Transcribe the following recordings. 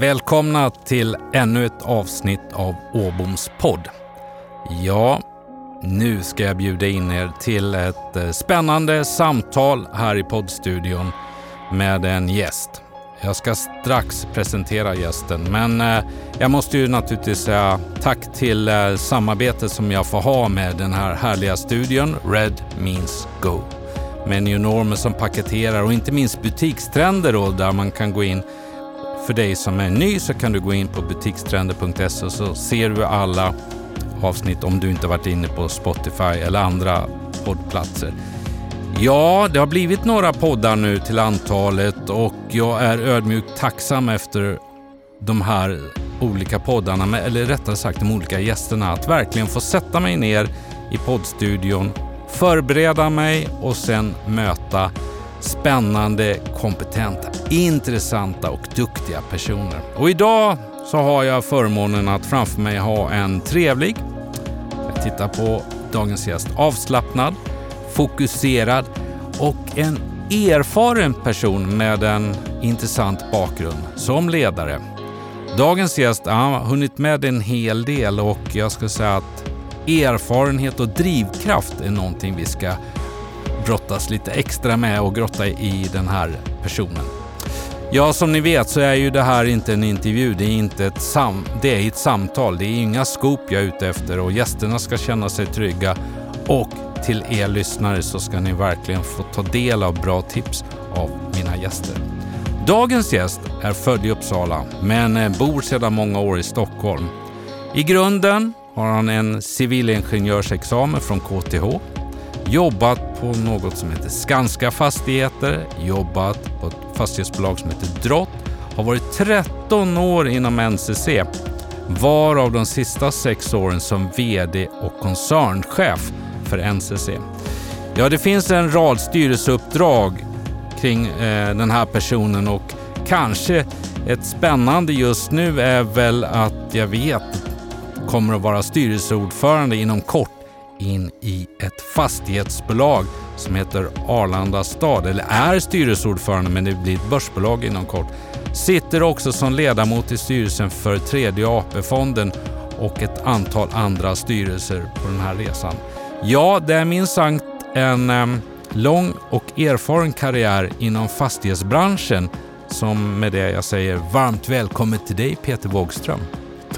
Välkomna till ännu ett avsnitt av Åboms podd. Ja, nu ska jag bjuda in er till ett eh, spännande samtal här i poddstudion med en gäst. Jag ska strax presentera gästen, men eh, jag måste ju naturligtvis säga tack till eh, samarbetet som jag får ha med den här härliga studion Red Means Go. Med New som paketerar och inte minst butikstrender då, där man kan gå in för dig som är ny så kan du gå in på butikstrender.se och så ser du alla avsnitt om du inte varit inne på Spotify eller andra poddplatser. Ja, det har blivit några poddar nu till antalet och jag är ödmjukt tacksam efter de här olika poddarna, eller rättare sagt de olika gästerna, att verkligen få sätta mig ner i poddstudion, förbereda mig och sen möta spännande, kompetenta, intressanta och duktiga personer. Och idag så har jag förmånen att framför mig ha en trevlig, jag tittar på dagens gäst, avslappnad, fokuserad och en erfaren person med en intressant bakgrund som ledare. Dagens gäst har hunnit med en hel del och jag skulle säga att erfarenhet och drivkraft är någonting vi ska brottas lite extra med och grotta i den här personen. Ja, som ni vet så är ju det här inte en intervju, det är inte ett, sam det är ett samtal. Det är inga scoop jag är ute efter och gästerna ska känna sig trygga och till er lyssnare så ska ni verkligen få ta del av bra tips av mina gäster. Dagens gäst är född i Uppsala men eh, bor sedan många år i Stockholm. I grunden har han en civilingenjörsexamen från KTH, jobbat på något som heter Skanska Fastigheter, jobbat på ett fastighetsbolag som heter Drott, har varit 13 år inom NCC, varav de sista sex åren som VD och koncernchef för NCC. Ja, det finns en rad styrelseuppdrag kring eh, den här personen och kanske ett spännande just nu är väl att jag vet kommer att vara styrelseordförande inom kort in i ett fastighetsbolag som heter Arlanda stad, eller är styrelseordförande men det blir ett börsbolag inom kort. Sitter också som ledamot i styrelsen för tredje AP-fonden och ett antal andra styrelser på den här resan. Ja, det är minst sagt en lång och erfaren karriär inom fastighetsbranschen som med det jag säger varmt välkommen till dig Peter Wågström.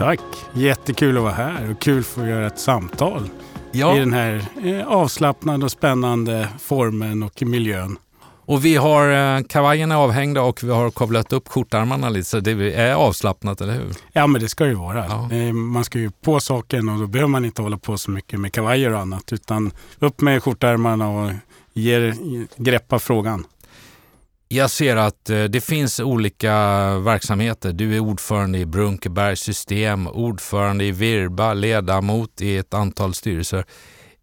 Tack! Jättekul att vara här och kul för att göra ett samtal ja. i den här eh, avslappnade och spännande formen och miljön. Och vi har eh, kavajerna avhängda och vi har kavlat upp skjortärmarna lite så det är avslappnat, eller hur? Ja, men det ska ju vara. Ja. Eh, man ska ju på saken och då behöver man inte hålla på så mycket med kavajer och annat utan upp med skjortärmarna och ger, greppa frågan. Jag ser att eh, det finns olika verksamheter. Du är ordförande i Brunkebergs system, ordförande i Virba, ledamot i ett antal styrelser.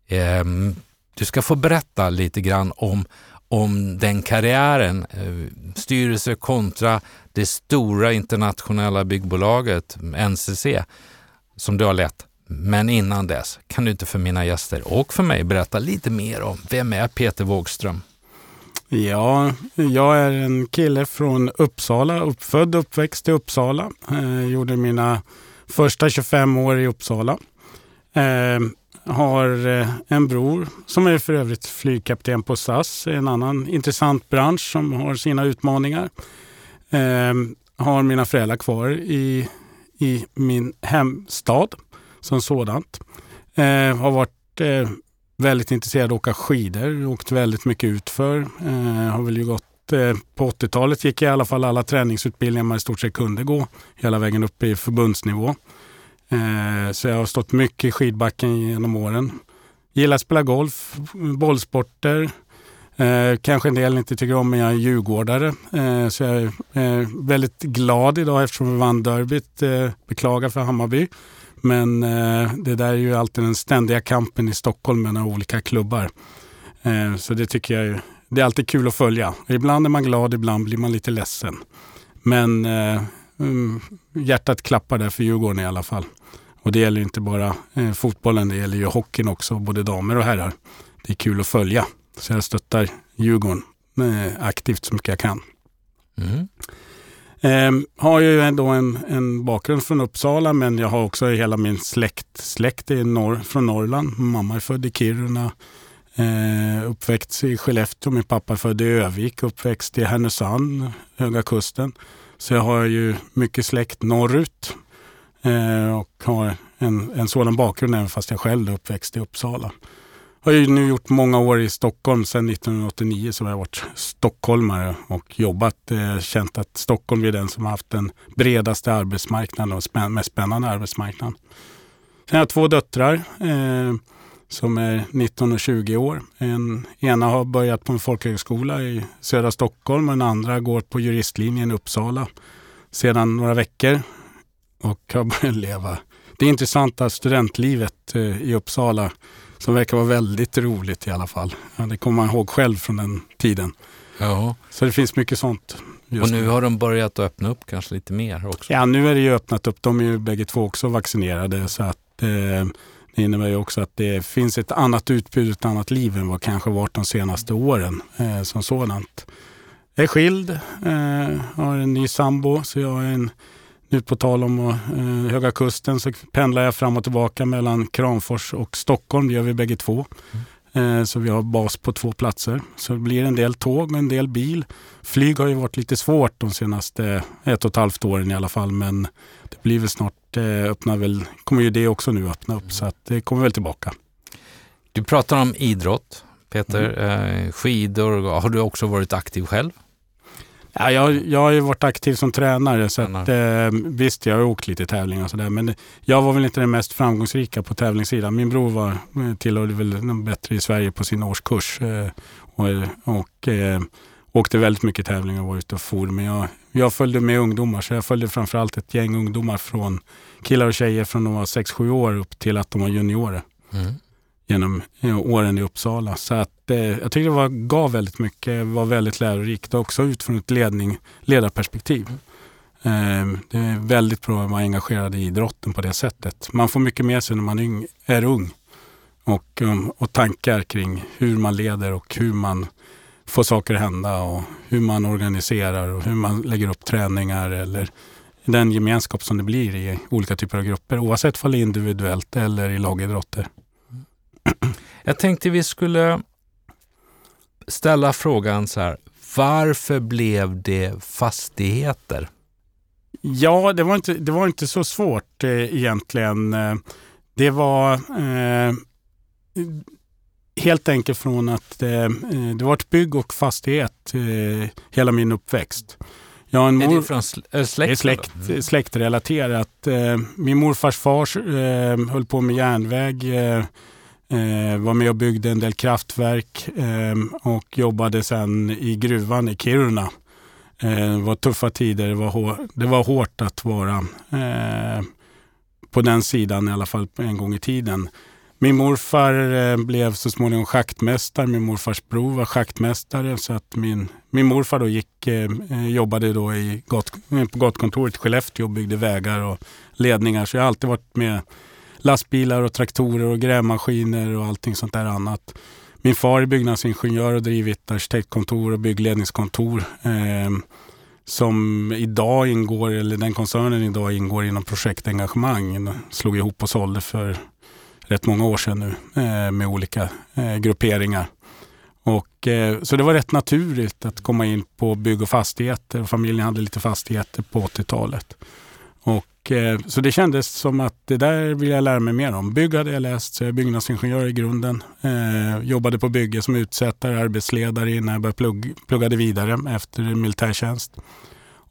Ehm, du ska få berätta lite grann om, om den karriären. Eh, styrelse kontra det stora internationella byggbolaget NCC som du har lett. Men innan dess, kan du inte för mina gäster och för mig berätta lite mer om vem är Peter Wågström? Ja, jag är en kille från Uppsala, uppfödd och uppväxt i Uppsala. Eh, gjorde mina första 25 år i Uppsala. Eh, har eh, en bror som är för övrigt flygkapten på SAS, en annan intressant bransch som har sina utmaningar. Eh, har mina föräldrar kvar i, i min hemstad som sådant. Eh, har varit eh, väldigt intresserad av att åka skidor, åkt väldigt mycket utför. Eh, har väl gått eh, på 80-talet gick jag i alla fall alla träningsutbildningar man i stort sett kunde gå, hela vägen upp i förbundsnivå. Eh, så jag har stått mycket i skidbacken genom åren. Gillar att spela golf, bollsporter. Eh, kanske en del inte tycker om, men jag är djurgårdare. Eh, så jag är eh, väldigt glad idag eftersom vi vann derbyt. Eh, beklagar för Hammarby. Men eh, det där är ju alltid den ständiga kampen i Stockholm mellan olika klubbar. Eh, så det tycker jag det är alltid kul att följa. Ibland är man glad, ibland blir man lite ledsen. Men eh, mm, hjärtat klappar där för Djurgården i alla fall. Och det gäller inte bara eh, fotbollen, det gäller ju hockeyn också, både damer och herrar. Det är kul att följa. Så jag stöttar Djurgården eh, aktivt så mycket jag kan. Mm. Eh, har ju ändå en, en bakgrund från Uppsala men jag har också hela min släkt, släkt i norr, från Norrland. Mamma är född i Kiruna, eh, uppväxt i Skellefteå. Min pappa är född i Övik, uppväxt i Härnösand, Höga Kusten. Så jag har ju mycket släkt norrut eh, och har en, en sådan bakgrund även fast jag själv är uppväxt i Uppsala. Jag har ju nu gjort många år i Stockholm. Sedan 1989 så har jag varit stockholmare och jobbat. Eh, känt att Stockholm är den som har haft den bredaste arbetsmarknaden och spän mest spännande arbetsmarknaden. Sen har jag två döttrar eh, som är 19 och 20 år. En, ena har börjat på en folkhögskola i södra Stockholm och den andra går på juristlinjen i Uppsala sedan några veckor och har börjat leva det intressanta studentlivet eh, i Uppsala som verkar vara väldigt roligt i alla fall. Ja, det kommer man ihåg själv från den tiden. Ja. Så det finns mycket sånt. och nu har de börjat öppna upp kanske lite mer också? Ja, nu är det ju öppnat upp. De är ju bägge två också vaccinerade så att eh, det innebär ju också att det finns ett annat utbud, ett annat liv än vad kanske varit de senaste åren eh, som sådant. Jag är skild, eh, har en ny sambo så jag är en nu på tal om eh, Höga Kusten så pendlar jag fram och tillbaka mellan Kramfors och Stockholm. Det gör vi bägge två. Mm. Eh, så vi har bas på två platser. Så det blir en del tåg och en del bil. Flyg har ju varit lite svårt de senaste ett och ett halvt åren i alla fall. Men det blir väl snart, eh, öppna väl, kommer ju det också nu öppna upp. Mm. Så att det kommer väl tillbaka. Du pratar om idrott, Peter. Mm. Skidor, har du också varit aktiv själv? Ja, jag, jag har ju varit aktiv som tränare så att, eh, visst jag har åkt lite tävlingar och sådär men jag var väl inte den mest framgångsrika på tävlingssidan. Min bror var, eh, tillhörde väl den bättre i Sverige på sin årskurs eh, och, och eh, åkte väldigt mycket tävlingar och var ute och for. Men jag, jag följde med ungdomar så jag följde framförallt ett gäng ungdomar från killar och tjejer från de var 6-7 år upp till att de var juniorer. Mm genom åren i Uppsala. Så att, eh, jag tyckte det var, gav väldigt mycket, var väldigt lärorikt också utifrån ett ledning, ledarperspektiv. Eh, det är väldigt bra att vara engagerad i idrotten på det sättet. Man får mycket med sig när man yng, är ung och, um, och tankar kring hur man leder och hur man får saker att hända och hur man organiserar och hur man lägger upp träningar eller den gemenskap som det blir i olika typer av grupper oavsett om det är individuellt eller i lagidrotter. Jag tänkte vi skulle ställa frågan så här. Varför blev det fastigheter? Ja, det var inte, det var inte så svårt eh, egentligen. Eh, det var eh, helt enkelt från att eh, det var ett bygg och fastighet eh, hela min uppväxt. Jag har en mor... Är det från släkt? Det är släkt, släktrelaterat. Eh, min morfars far höll på med järnväg Eh, var med och byggde en del kraftverk eh, och jobbade sen i gruvan i Kiruna. Eh, det var tuffa tider. Det var, det var hårt att vara eh, på den sidan i alla fall en gång i tiden. Min morfar eh, blev så småningom schaktmästare. Min morfars bror var schaktmästare. Så att min, min morfar då gick, eh, eh, jobbade då i gat, på gatkontoret i Skellefteå och byggde vägar och ledningar. Så jag har alltid varit med lastbilar och traktorer och grävmaskiner och allting sånt där annat. Min far är byggnadsingenjör och drivit arkitektkontor och byggledningskontor. Eh, som idag ingår, eller den koncernen idag ingår inom projektengagemang. Slog ihop och sålde för rätt många år sedan nu eh, med olika eh, grupperingar. Och, eh, så det var rätt naturligt att komma in på bygg och fastigheter. Familjen hade lite fastigheter på 80-talet. Och, eh, så det kändes som att det där vill jag lära mig mer om. Bygg hade jag läst, så jag är byggnadsingenjör i grunden. Eh, jobbade på bygge som utsättare, arbetsledare innan jag började plugg, pluggade vidare efter militärtjänst.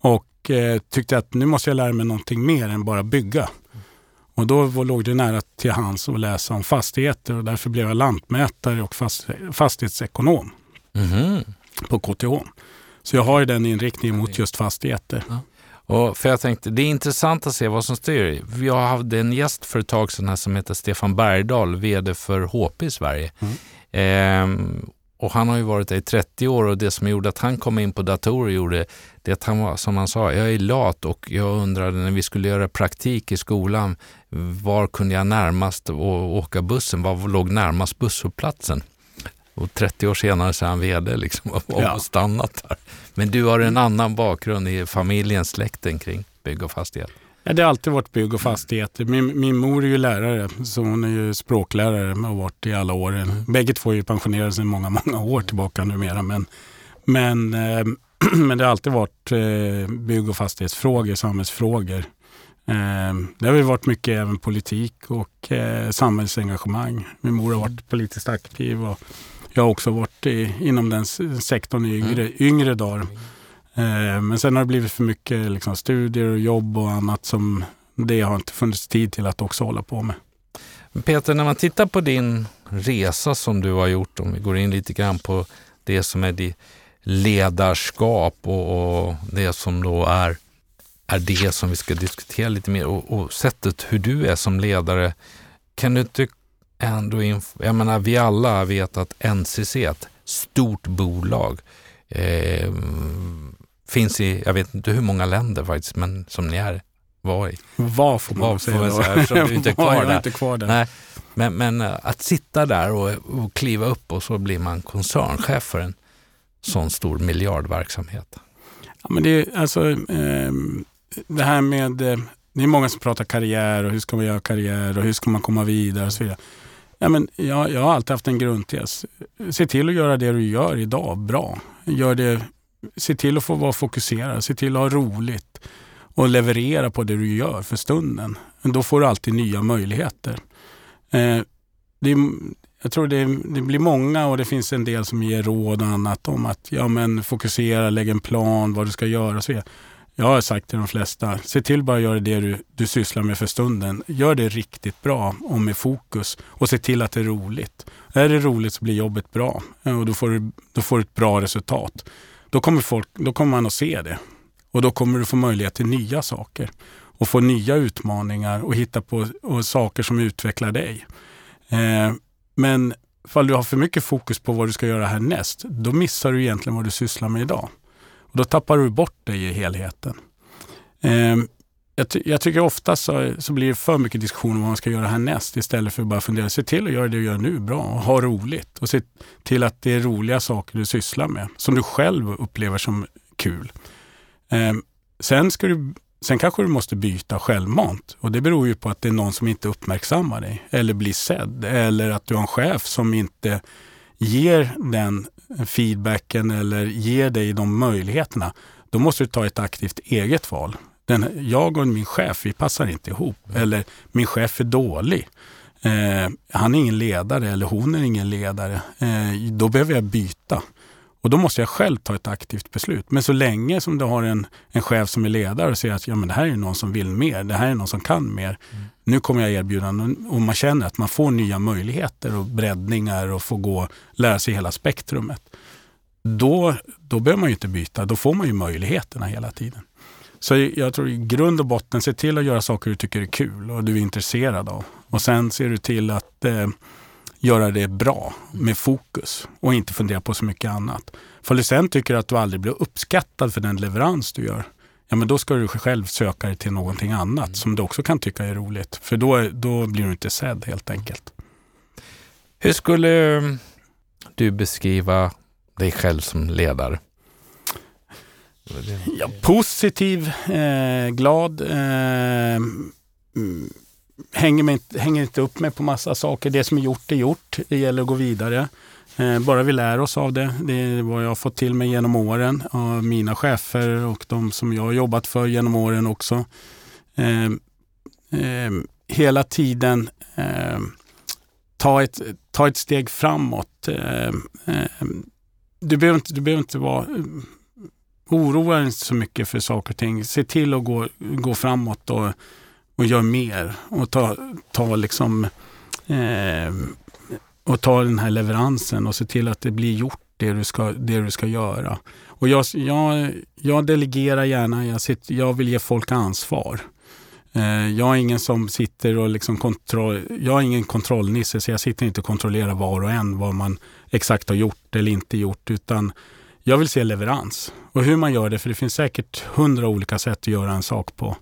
Och eh, tyckte att nu måste jag lära mig någonting mer än bara bygga. Och då låg det nära till hands att läsa om fastigheter och därför blev jag lantmätare och fast, fastighetsekonom mm. på KTH. Så jag har den inriktningen mot just fastigheter. Ja. Och för jag tänkte, det är intressant att se vad som styr. Jag hade en gäst för ett tag sedan här som heter Stefan Bergdahl, vd för HP i Sverige. Mm. Ehm, och han har ju varit där i 30 år och det som gjorde att han kom in på datorer gjorde det att han var, som han sa, jag är lat och jag undrade när vi skulle göra praktik i skolan, var kunde jag närmast åka bussen? Var låg närmast busshållplatsen? Och 30 år senare så är han vd liksom, och Ja. ja. stannat där. Men du har en annan bakgrund i familjen, släkten kring bygg och fastighet. Ja, det har alltid varit bygg och fastigheter. Min, min mor är ju lärare, så hon är ju språklärare och har varit i alla år. Bägge två är ju pensionerade sedan många, många år tillbaka numera. Men, men, eh, men det har alltid varit eh, bygg och fastighetsfrågor, samhällsfrågor. Eh, det har väl varit mycket även politik och eh, samhällsengagemang. Min mor har varit politiskt aktiv och jag har också varit i, inom den sektorn i yngre, yngre dagar. Eh, Men sen har det blivit för mycket liksom, studier och jobb och annat som det har inte funnits tid till att också hålla på med. Peter, när man tittar på din resa som du har gjort, om vi går in lite grann på det som är ditt ledarskap och, och det som då är, är det som vi ska diskutera lite mer och, och sättet hur du är som ledare. Kan du inte ändå, jag menar vi alla vet att NCC ett stort bolag. Eh, finns i, jag vet inte hur många länder faktiskt, men som ni är, var i. Vad får man säga får man då? säga, eftersom du inte är kvar där. inte kvar där. Nej, men, men eh, att sitta där och, och kliva upp och så blir man koncernchef för en sån stor miljardverksamhet. Ja, men det, är, alltså, ehm, det här med... eh, Det är många som pratar karriär och hur ska man göra karriär och hur ska man komma vidare och så vidare. Ja, men jag, jag har alltid haft en grundtes. Se till att göra det du gör idag bra. Gör det, se till att få vara fokuserad, se till att ha roligt och leverera på det du gör för stunden. Men då får du alltid nya möjligheter. Eh, det jag tror det, det blir många och det finns en del som ger råd och annat om att ja, men fokusera, lägg en plan, vad du ska göra och så vidare. Jag har sagt till de flesta, se till bara att göra det du, du sysslar med för stunden. Gör det riktigt bra och med fokus och se till att det är roligt. Är det roligt så blir jobbet bra och då får du, då får du ett bra resultat. Då kommer, folk, då kommer man att se det och då kommer du få möjlighet till nya saker och få nya utmaningar och hitta på och saker som utvecklar dig. Eh, men ifall du har för mycket fokus på vad du ska göra härnäst, då missar du egentligen vad du sysslar med idag. Och då tappar du bort dig i helheten. Eh, jag, ty- jag tycker ofta så, så blir det för mycket diskussion om vad man ska göra härnäst istället för att bara fundera, se till att göra det du gör nu bra och ha roligt. Och se till att det är roliga saker du sysslar med, som du själv upplever som kul. Eh, sen, ska du, sen kanske du måste byta självmant och det beror ju på att det är någon som inte uppmärksammar dig eller blir sedd eller att du har en chef som inte ger den feedbacken eller ger dig de möjligheterna. Då måste du ta ett aktivt eget val. Den, jag och min chef, vi passar inte ihop. Eller min chef är dålig. Eh, han är ingen ledare eller hon är ingen ledare. Eh, då behöver jag byta. Och då måste jag själv ta ett aktivt beslut. Men så länge som du har en, en chef som är ledare och säger att ja, men det här är någon som vill mer, det här är någon som kan mer. Nu kommer jag erbjuda någon, och man känner att man får nya möjligheter och breddningar och får gå lära sig hela spektrumet. Då, då behöver man ju inte byta, då får man ju möjligheterna hela tiden. Så jag tror i grund och botten, se till att göra saker du tycker är kul och du är intresserad av. Och sen ser du till att eh, göra det bra med fokus och inte fundera på så mycket annat. För du sen tycker att du aldrig blir uppskattad för den leverans du gör, ja men då ska du själv söka dig till någonting annat som du också kan tycka är roligt. För då, då blir du inte sedd helt enkelt. Hur skulle eh, du beskriva dig själv som ledare? Ja, positiv, eh, glad. Eh, mm, hänger, mig, hänger inte upp mig på massa saker. Det som är gjort är gjort. Det gäller att gå vidare. Eh, bara vi lär oss av det. Det är vad jag har fått till mig genom åren. Av mina chefer och de som jag har jobbat för genom åren också. Eh, eh, hela tiden eh, ta, ett, ta ett steg framåt. Eh, eh, du, behöver inte, du behöver inte vara oroa dig så mycket för saker och ting. Se till att gå, gå framåt och, och gör mer. Och ta, ta liksom eh, och ta den här leveransen och se till att det blir gjort det du ska, det du ska göra. Och jag, jag, jag delegerar gärna, jag, sitter, jag vill ge folk ansvar. Eh, jag är ingen som sitter och liksom kontroll, jag är ingen kontrollnisse så jag sitter inte och kontrollerar var och en vad man exakt har gjort eller inte gjort utan jag vill se leverans. Och hur man gör det, för det finns säkert hundra olika sätt att göra en sak på.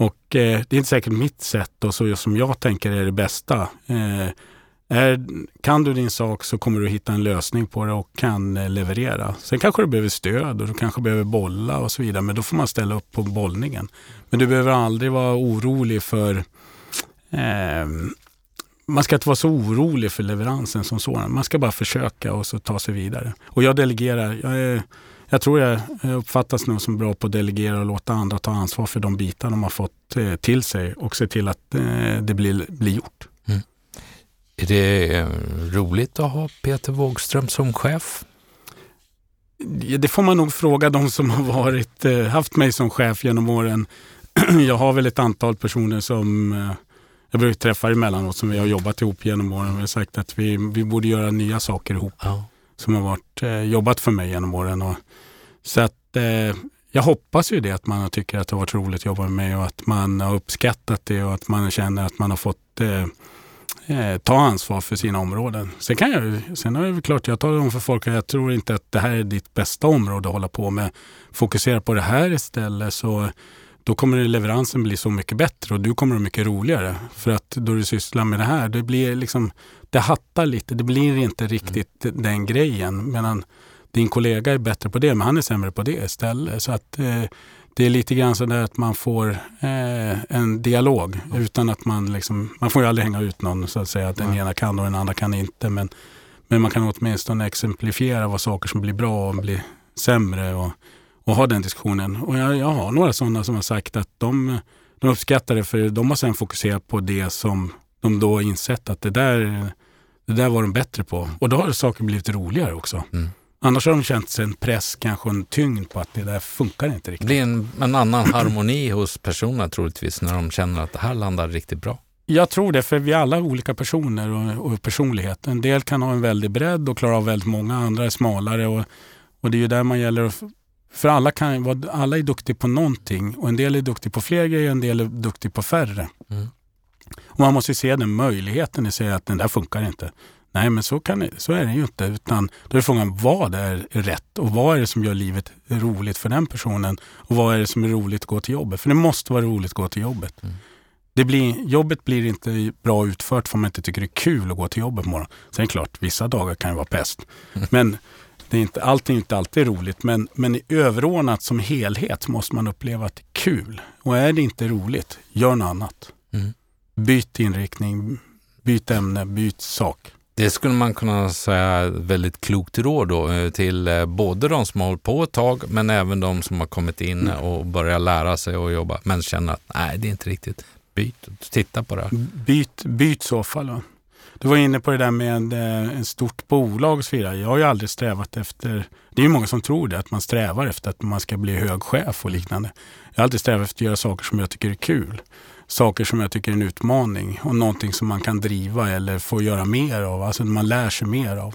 Och eh, det är inte säkert mitt sätt och så som jag tänker är det bästa. Eh, är, kan du din sak så kommer du hitta en lösning på det och kan eh, leverera. Sen kanske du behöver stöd och du kanske behöver bolla och så vidare. Men då får man ställa upp på bollningen. Men du behöver aldrig vara orolig för eh, man ska inte vara så orolig för leveransen som sådan. Man ska bara försöka och så ta sig vidare. Och jag delegerar. Jag, är, jag tror jag uppfattas nog som bra på att delegera och låta andra ta ansvar för de bitar de har fått eh, till sig och se till att eh, det blir, blir gjort. Mm. Är det eh, roligt att ha Peter Wågström som chef? Det får man nog fråga de som har varit, haft mig som chef genom åren. Jag har väl ett antal personer som jag brukar träffa emellanåt som vi har jobbat ihop genom åren. Vi har sagt att vi, vi borde göra nya saker ihop. Ja. Som har varit, eh, jobbat för mig genom åren. Och, så att eh, jag hoppas ju det att man tycker att det har varit roligt att jobba med mig och att man har uppskattat det och att man känner att man har fått eh, eh ta ansvar för sina områden. Sen, kan jag, sen är det klart, jag talar om för folk att jag tror inte att det här är ditt bästa område att hålla på med. Fokusera på det här istället så då kommer leveransen bli så mycket bättre och du kommer att mycket roligare. För att då du sysslar med det här, det blir liksom, det hattar lite. Det blir inte riktigt mm. den grejen. Medan din kollega är bättre på det, men han är sämre på det istället. Så att eh, det är lite grann så där att man får eh, en dialog utan att man liksom, man får ju aldrig hänga ut någon så att säga, att den ena kan och den andra kan inte. Men, men man kan åtminstone exemplifiera vad saker som blir bra och blir sämre. Och, och ha den diskussionen. Och jag, jag har några sådana som har sagt att de, de uppskattar det för de har sedan fokuserat på det som de då insett att det där, det där var de bättre på. Och då har saker blivit roligare också. Mm. Annars har de känt en press, kanske en tyngd på att det där funkar inte riktigt. Det blir en, en annan harmoni hos personerna troligtvis när de känner att det här landar riktigt bra. Jag tror det, för vi är alla olika personer och, och personlighet. En del kan ha en väldig bredd och klara av väldigt många, andra är smalare. Och, och det är ju där man gäller att för alla, kan, alla är duktiga på någonting och en del är duktiga på fler grejer och en del är duktiga på färre. Mm. Och man måste se den möjligheten i sig att den där funkar inte. Nej, men så, kan, så är det ju inte. Utan då är frågan vad är rätt och vad är det som gör livet roligt för den personen? Och vad är det som är roligt att gå till jobbet? För det måste vara roligt att gå till jobbet. Mm. Det blir, jobbet blir inte bra utfört för man inte tycker det är kul att gå till jobbet på morgonen. Sen är det klart, vissa dagar kan ju vara pest. Mm. Men det är inte, allting är inte alltid roligt, men, men i överordnat som helhet måste man uppleva att det är kul. Och är det inte roligt, gör något annat. Mm. Byt inriktning, byt ämne, byt sak. Det skulle man kunna säga väldigt klokt råd då eh, till eh, både de som har hållit på ett tag men även de som har kommit in mm. och börjat lära sig och jobba men känner att nej, det är inte riktigt. Byt, titta på det. Byt, byt så fall. Va? Du var inne på det där med ett eh, stort bolag och så vidare. Jag har ju aldrig strävat efter, det är ju många som tror det, att man strävar efter att man ska bli hög chef och liknande. Jag har alltid strävat efter att göra saker som jag tycker är kul. Saker som jag tycker är en utmaning och någonting som man kan driva eller få göra mer av, alltså man lär sig mer av.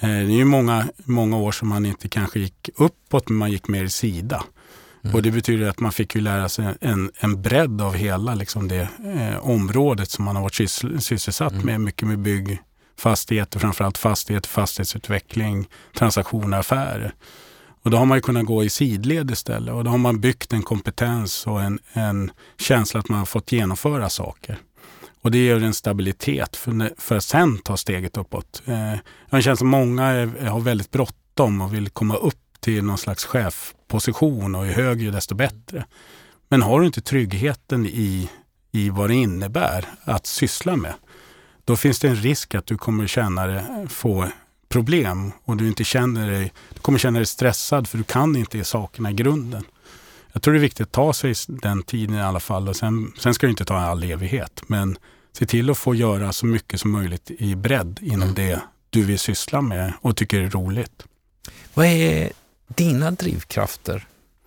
Mm. Det är ju många, många år som man inte kanske gick uppåt, men man gick mer i sida. Mm. Och det betyder att man fick ju lära sig en, en bredd av hela liksom det eh, området som man har varit syssel, sysselsatt mm. med. Mycket med bygg, fastigheter, framförallt fastigheter, fastighetsutveckling, transaktioner, affärer. Och då har man ju kunnat gå i sidled istället och då har man byggt en kompetens och en, en känsla att man har fått genomföra saker. Och det ger en stabilitet för, för att sen ta steget uppåt. Eh, jag har en känsla att många är, har väldigt bråttom och vill komma upp till någon slags chefposition och ju högre desto bättre. Men har du inte tryggheten i, i vad det innebär att syssla med, då finns det en risk att du kommer känna det, få problem och du, inte känner dig, du kommer känna dig stressad för du kan inte sakerna i grunden. Jag tror det är viktigt att ta sig den tiden i alla fall och sen, sen ska det inte ta all evighet. Men se till att få göra så mycket som möjligt i bredd inom mm. det du vill syssla med och tycker är roligt. Vad är dina drivkrafter?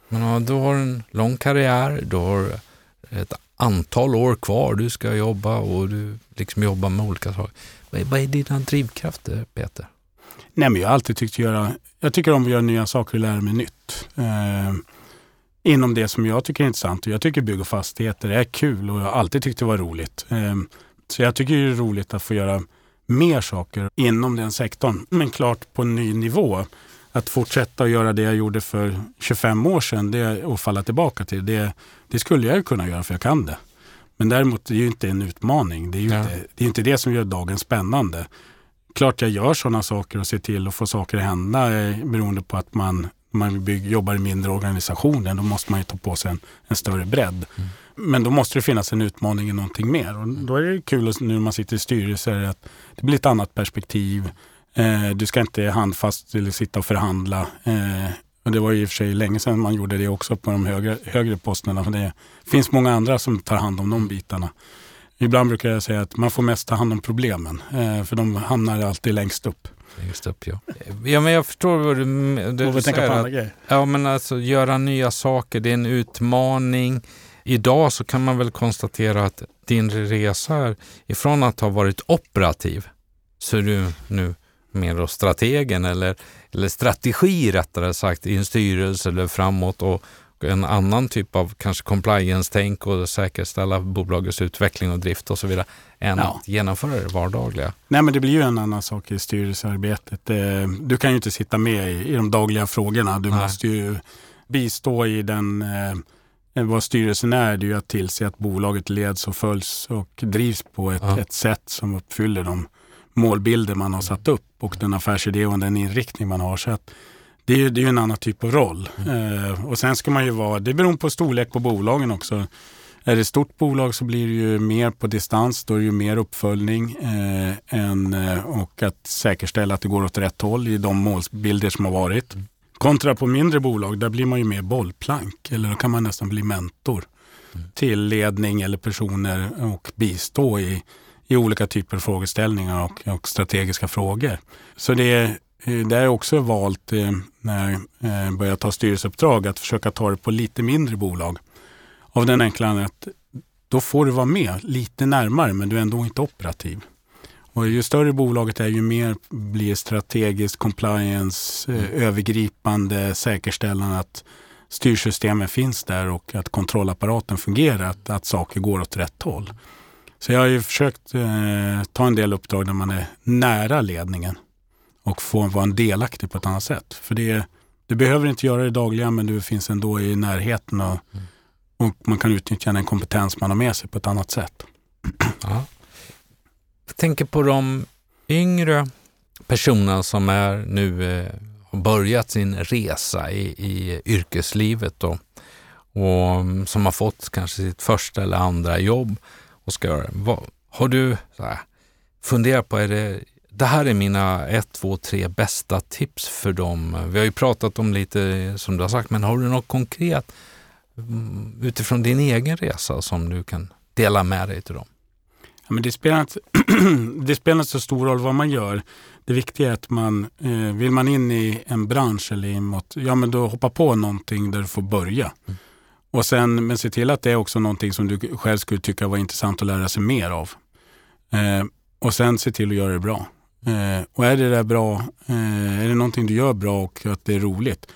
Men, du har en lång karriär, du har ett antal år kvar, du ska jobba och du liksom jobbar med olika saker. Vad är, vad är dina drivkrafter, Peter? Nej, men jag har alltid tyckt göra, jag tycker om att göra nya saker och lära mig nytt. Eh, inom det som jag tycker är intressant. Jag tycker bygg och fastigheter är kul och jag har alltid tyckt det var roligt. Eh, så jag tycker det är roligt att få göra mer saker inom den sektorn, men klart på en ny nivå att fortsätta att göra det jag gjorde för 25 år sedan det, och falla tillbaka till det, det skulle jag kunna göra för jag kan det. Men däremot det är ju inte en utmaning. Det är ju Ja. inte, det är inte det som gör dagen spännande. Klart jag gör sådana saker och ser till att få saker att hända eh, beroende på att man, man bygg, jobbar i mindre organisationer. Då måste man ju ta på sig en, en större bredd. Mm. Men då måste det finnas en utmaning i någonting mer. Och då är det kul att, nu när man sitter i styrelser att det blir ett annat perspektiv. Eh, du ska inte handfast eller sitta och förhandla. Eh, och det var ju i och för sig länge sedan man gjorde det också på de högre, högre posterna. För det finns många andra som tar hand om de bitarna. Ibland brukar jag säga att man får mest ta hand om problemen. Eh, för de hamnar alltid längst upp. Längst upp ja. Ja men jag förstår vad du, du tänker säger. på andra grejer. ja men alltså göra nya saker, det är en utmaning. Idag så kan man väl konstatera att din resa är ifrån att ha varit operativ så är du nu mer då strategen eller, eller strategi rättare sagt i en styrelse eller framåt och en annan typ av kanske compliance-tänk och säkerställa bolagets utveckling och drift och så vidare än Ja. att genomföra det vardagliga. Nej men det blir ju en annan sak i styrelsearbetet. Eh, Du kan ju inte sitta med i, i de dagliga frågorna. Du Nej. måste ju bistå i den, eh, vad styrelsen är, det är ju att tillse att bolaget leds och följs och drivs på ett, Ja. ett sätt som uppfyller de målbilder man har satt upp och den affärsidé och den inriktning man har. Så att det är ju det är en annan typ av roll. Eh, och sen ska man ju vara, det beror på storlek på bolagen också. Är det ett stort bolag så blir det ju mer på distans, då är det ju mer uppföljning eh, än, eh, och att säkerställa att det går åt rätt håll i de målbilder som har varit. Kontra på mindre bolag, där blir man ju mer bollplank eller då kan man nästan bli mentor till ledning eller personer och bistå i, i olika typer av frågeställningar och, och strategiska frågor. Så det är eh, det har jag också valt eh, när jag eh, började ta styrelseuppdrag att försöka ta det på lite mindre bolag. Av den enkla anledningen att då får du vara med lite närmare men du är ändå inte operativ. Och ju större bolaget är ju mer blir strategiskt, compliance, eh, övergripande, säkerställande att styrsystemen finns där och att kontrollapparaten fungerar, att, att saker går åt rätt håll. Så jag har ju försökt eh, ta en del uppdrag där man är nära ledningen och få vara en delaktig på ett annat sätt. För det, du behöver inte göra det dagliga men du finns ändå i närheten och, och man kan utnyttja den kompetens man har med sig på ett annat sätt. Ja. Jag tänker på de yngre personerna som är nu eh, har börjat sin resa i, i yrkeslivet då, och mm, som har fått kanske sitt första eller andra jobb och ska göra det. Vad, har du så här, funderat på, är det, det här är mina ett, två, tre bästa tips för dem. Vi har ju pratat om lite som du har sagt, men har du något konkret mm, utifrån din egen resa som du kan dela med dig till dem? Ja, men det, spelar inte, det spelar inte så stor roll vad man gör. Det viktiga är att man, eh, vill man in i en bransch eller inåt, ja men då hoppa på någonting där du får börja. Och sen, men se till att det är också någonting som du själv skulle tycka var intressant att lära sig mer av. Eh, och sen se till att göra det bra. Eh, och är det där bra, eh, är det någonting du gör bra och att det är roligt,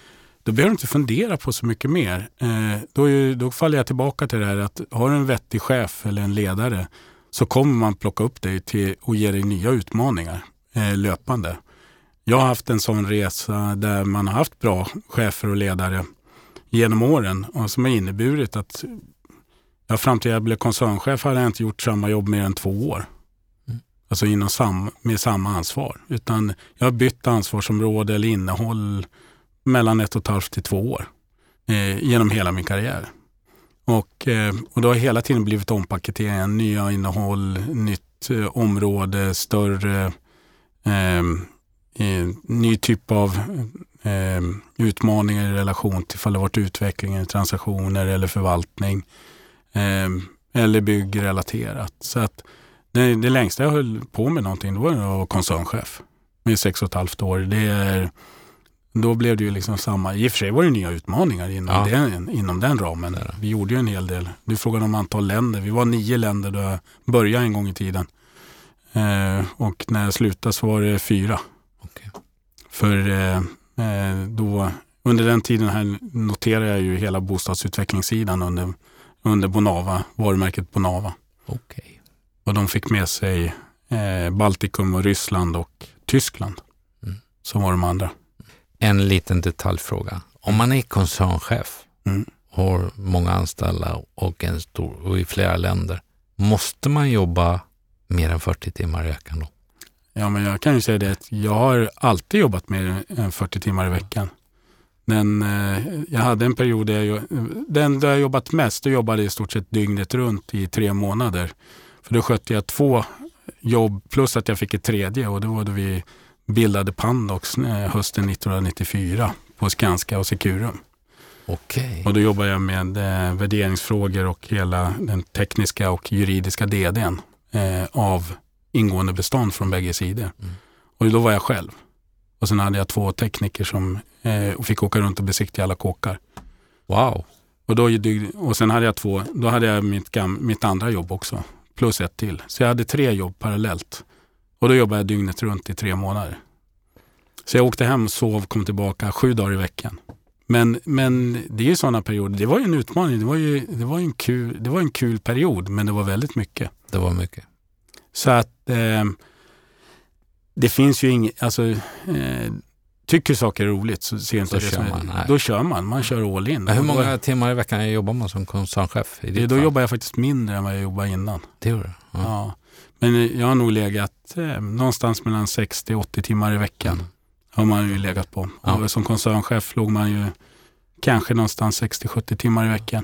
då behöver du inte fundera på så mycket mer. Eh, då, ju, då faller jag tillbaka till det här att har du en vettig chef eller en ledare så kommer man plocka upp dig till och ge dig nya utmaningar eh, löpande. Jag har haft en sån resa där man har haft bra chefer och ledare genom åren och som har inneburit att ja, fram till jag blev koncernchef hade jag inte gjort samma jobb mer än två år. Alltså inom sam, med samma ansvar. Utan jag har bytt ansvarsområde eller innehåll mellan ett och ett halvt till två år eh, genom hela min karriär. Och, eh, och då har hela tiden blivit ompaketering, nya innehåll, nytt eh, område, större, eh, eh, ny typ av eh, utmaningar i relation till ifall det varit utveckling, transaktioner eller förvaltning. Eh, eller byggrelaterat. Så att det, det längsta jag höll på med någonting, då var jag var koncernchef. Med sex och ett halvt år. Det är, då blev det ju liksom samma. I och för sig var det nya utmaningar inom, Ja. den, inom den ramen. Vi gjorde ju en hel del. Du frågade om antal länder. Vi var nio länder då jag började en gång i tiden. Eh, och när jag slutade så var det fyra. Okej. För eh, eh, då, under den tiden här noterade jag ju hela bostadsutvecklingssidan under, under Bonava, varumärket Bonava. Okej. Och de fick med sig eh, Baltikum och Ryssland och Tyskland. Mm. Som var de andra. En liten detaljfråga. Om man är koncernchef Mm. har många anställda och, en stor, och i flera länder, Måste man jobba mer än 40 timmar i veckan då? Ja, men jag kan ju säga det att jag har alltid jobbat mer än 40 timmar i veckan. Men eh, jag hade en period där jag, den där jag jobbat mest, då jobbade jag i stort sett dygnet runt i tre månader. För då skötte jag två jobb plus att jag fick ett tredje och det var då vi bildade Pandox eh, hösten 1994 på Skanska och Securum. Okej. Och då jobbar jag med eh, värderingsfrågor och hela den tekniska och juridiska DDn eh, av ingående bestånd från bägge sidor. Mm. Och då var jag själv. Och sen hade jag två tekniker som eh, fick åka runt och besiktiga alla kåkar. Wow. Och, då, och sen hade jag två, då hade jag mitt, gam, mitt andra jobb också. Plus ett till. Så jag hade tre jobb parallellt. Och då jobbade jag dygnet runt i tre månader. Så jag åkte hem, sov, kom tillbaka sju dagar i veckan. Men, men det är ju sådana perioder. Det var ju en utmaning. Det var ju det var en, kul, det var en kul period, men det var väldigt mycket. Det var mycket. Så att eh, det finns ju inget, alltså eh, tycker saker är roligt så ser inte Då det kör som man. Då kör man, man kör all in. Men hur många timmar i veckan jobbar man som koncernchef? I det, Då fall? jobbar jag faktiskt mindre än vad jag jobbade innan. Det gjorde du? Ja. Ja. Men jag har nog legat eh, någonstans mellan 60-80 timmar i veckan. Mm. Har man ju legat på. Ja. Som koncernchef låg man ju kanske någonstans 60-70 timmar i veckan.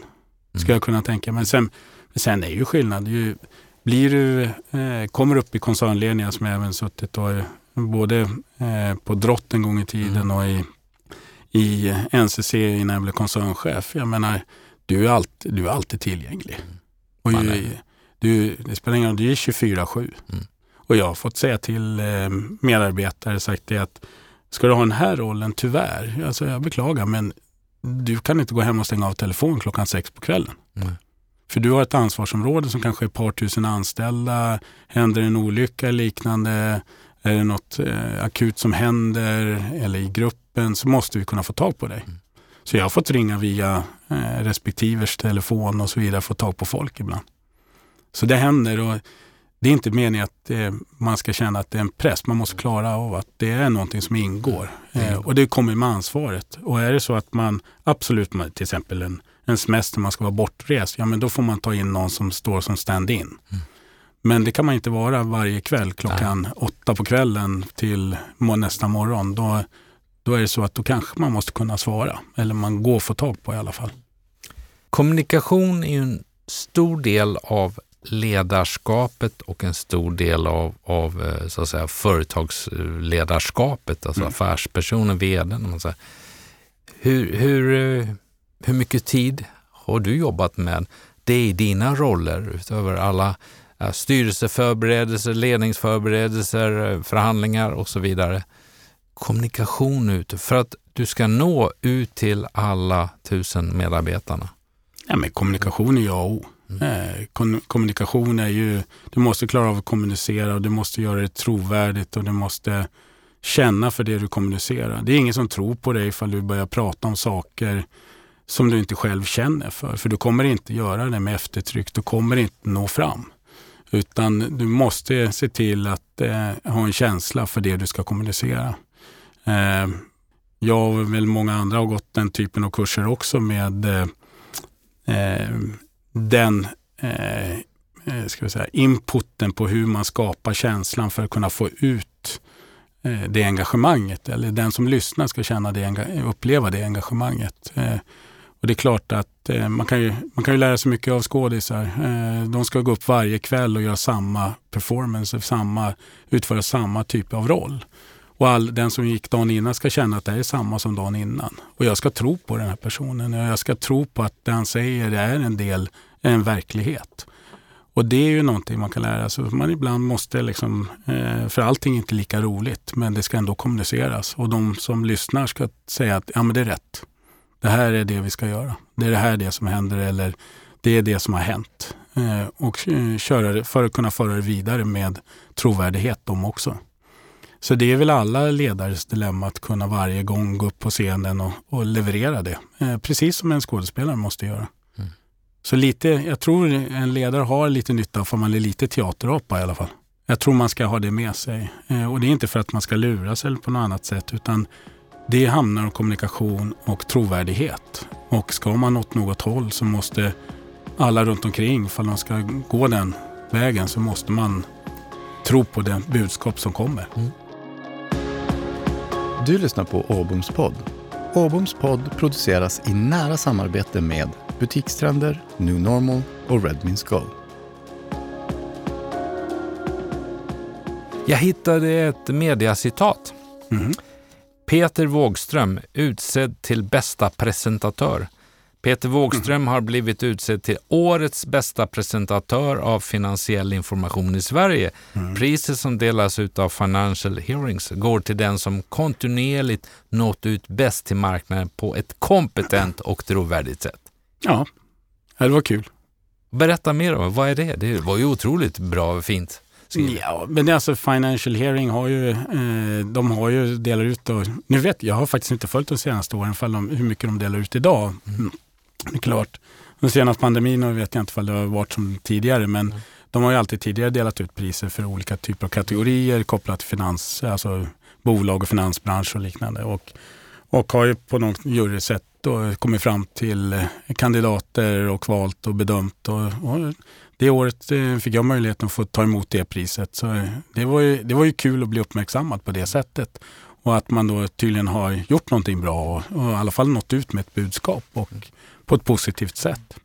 Ska Mm. jag kunna tänka. Men sen, men sen är ju skillnad. Ju, blir du, eh, kommer upp i koncernledningar som jag även suttit och eh, både eh, på Drott en gång i tiden Mm. och i, i NCC innan jag blev koncernchef. Jag menar, du är alltid, du är alltid tillgänglig. Och Man ju, är- du, det spelar ingen roll, du är 24-7. Mm. Och jag har fått säga till eh, medarbetare, sagt det att ska du ha den här rollen, tyvärr, alltså jag beklagar, men du kan inte gå hem och stänga av telefon klockan sex på kvällen. Nej. För du har ett ansvarsområde som kanske är ett par tusen anställda. Händer en olycka eller liknande, är det något eh, akut som händer eller i gruppen så måste vi kunna få tag på dig. Mm. Så jag har fått ringa via eh, respektivers telefon och så vidare få tag på folk ibland. Så det händer och det är inte meningen att eh, man ska känna att det är en press. Man måste klara av att det är någonting som ingår. Mm. Eh, och det kommer med ansvaret. Och är det så att man absolut, till exempel en, en semester, man ska vara bortrest, ja men då får man ta in någon som står som stand-in. Mm. Men det kan man inte vara varje kväll klockan åtta på kvällen till nästa morgon. Då, då är det så att då kanske man måste kunna svara. Eller man går att få tag på i alla fall. Kommunikation är ju en stor del av ledarskapet och en stor del av, av eh, så att säga, företagsledarskapet, alltså Mm. affärspersonen, vdn. säger. Hur, hur, eh, hur mycket tid har du jobbat med det i dina roller utöver alla styrelseförberedelser, ledningsförberedelser, eh, förhandlingar och så vidare? Kommunikation ute för att du ska nå ut till alla tusen medarbetarna. Ja, men kommunikation är A och O. Mm. Eh, kommunikation är ju, du måste klara av att kommunicera och du måste göra det trovärdigt och du måste känna för det du kommunicerar. Det är ingen som tror på dig ifall du börjar prata om saker som du inte själv känner för. För du kommer inte göra det med eftertryck, du kommer inte nå fram. Utan du måste se till att eh, ha en känsla för det du ska kommunicera. Eh, jag och väl många andra har gått den typen av kurser också med eh, eh den eh, eh, ska vi säga, inputen på hur man skapar känslan för att kunna få ut eh, det engagemanget. Eller den som lyssnar ska känna det, uppleva det engagemanget. Eh, och det är klart att eh, man, kan ju, man kan ju lära sig mycket av skådisar. Eh, de ska gå upp varje kväll och göra samma performance, samma, utföra samma typ av roll. Och all, den som gick dagen innan ska känna att det är samma som dagen innan. Och jag ska tro på den här personen och jag ska tro på att det han säger är en del, en verklighet. Och det är ju någonting man kan lära sig. Man ibland måste liksom, eh, för allting är inte lika roligt, men det ska ändå kommuniceras. Och de som lyssnar ska säga att ja, men det är rätt. Det här är det vi ska göra. Det är det här det som händer eller det är det som har hänt. Eh, och eh, köra för att kunna föra det vidare med trovärdighet de också. Så det är väl alla ledares dilemma att kunna varje gång gå upp på scenen och, och leverera det. Eh, precis som en skådespelare måste göra. Mm. Så lite, jag tror en ledare har lite nytta av om man är lite teaterapa i alla fall. Jag tror man ska ha det med sig. Och det är inte för att man ska luras eller på något annat sätt utan det handlar om kommunikation och trovärdighet. Och ska man åt något håll så måste alla runt omkring, ifall de ska gå den vägen så måste man tro på det budskap som kommer. Mm. Du lyssnar på Åboms podd. Åboms podd produceras i nära samarbete med Butikstrender, New Normal och Redmins Go. Jag hittade ett mediacitat. Mm. Peter Wågström utsedd till bästa presentatör. Peter Wågström mm. har blivit utsedd till årets bästa presentatör av finansiell information i Sverige. Mm. Priset som delas ut av Financial Hearings går till den som kontinuerligt nått ut bäst till marknaden på ett kompetent och trovärdigt sätt. Ja, det var kul. Berätta mer om vad är det? Det var ju otroligt bra och fint. Ja, men alltså Financial Hearing har ju, eh, de har ju delar ut och, nu vet jag, har faktiskt inte följt de senaste åren för de, hur mycket de delar ut idag. Mm. Det är klart, den senaste pandemin vet jag inte om det har varit som tidigare, men mm. de har ju alltid tidigare delat ut priser för olika typer av kategorier kopplat till finans, alltså bolag och finansbransch och liknande. Och, och har ju på något jurysätt kommit fram till kandidater och valt och bedömt. Och, och det året eh, fick jag möjligheten att få ta emot det priset. Så eh, det var, ju, det var ju kul att bli uppmärksammad på det sättet. Och att man då tydligen har gjort någonting bra och, och i alla fall nått ut med ett budskap och på ett positivt sätt.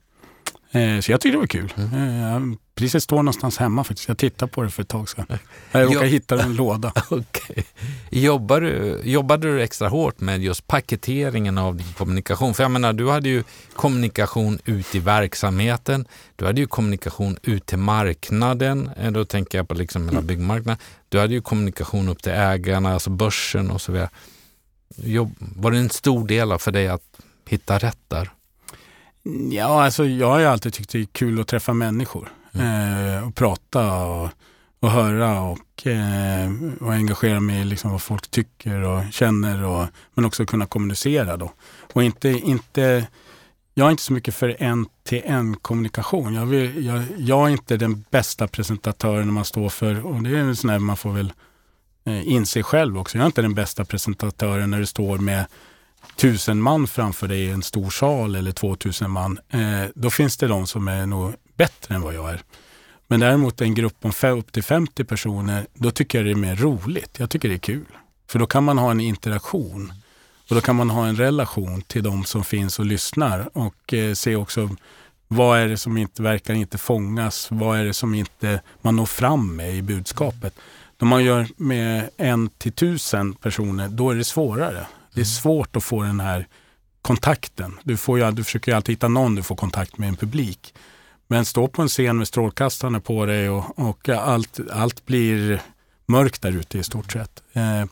Eh, så jag tyckte det var kul. Mm. Priset står någonstans hemma faktiskt. Jag tittade på det för ett tag sedan. Jag råkade hitta det i en låda. okay. Jobbar du, jobbade du extra hårt med just paketeringen av din kommunikation? För jag menar, du hade ju kommunikation ut i verksamheten. Du hade ju kommunikation ut till marknaden. Eh, då tänker jag på liksom hela byggmarknaden. Du hade ju kommunikation upp till ägarna, alltså börsen och så vidare. Jobb, var det en stor del för dig att hitta rätt där? Ja, alltså jag har ju alltid tyckt det är kul att träffa människor eh, och prata och, och höra och, eh, och engagera mig i liksom vad folk tycker och känner. Och, men också kunna kommunicera då. Och inte, inte, jag är inte så mycket för en-till-en kommunikation. Jag, vill, jag, jag, är inte den bästa presentatören när man står för, och det är en sån här man får väl eh, inse själv också. Jag är inte den bästa presentatören när du står med tusen man framför dig i en stor sal eller två tusen man. Eh, då finns det de som är nog bättre än vad jag är. Men däremot en grupp om upp till 50 personer, då tycker jag det är mer roligt. Jag tycker det är kul. För då kan man ha en interaktion. Och då kan man ha en relation till de som finns och lyssnar och eh, se också vad är det som inte verkar inte fångas? Vad är det som inte man når fram med i budskapet? När man gör med en till tusen personer, då är det svårare. Det är svårt att få den här kontakten. Du, får ju, du försöker ju alltid hitta någon du får kontakt med en publik. Men stå på en scen med strålkastarna på dig och, och allt, allt blir mörkt där ute i stort sett. Eh,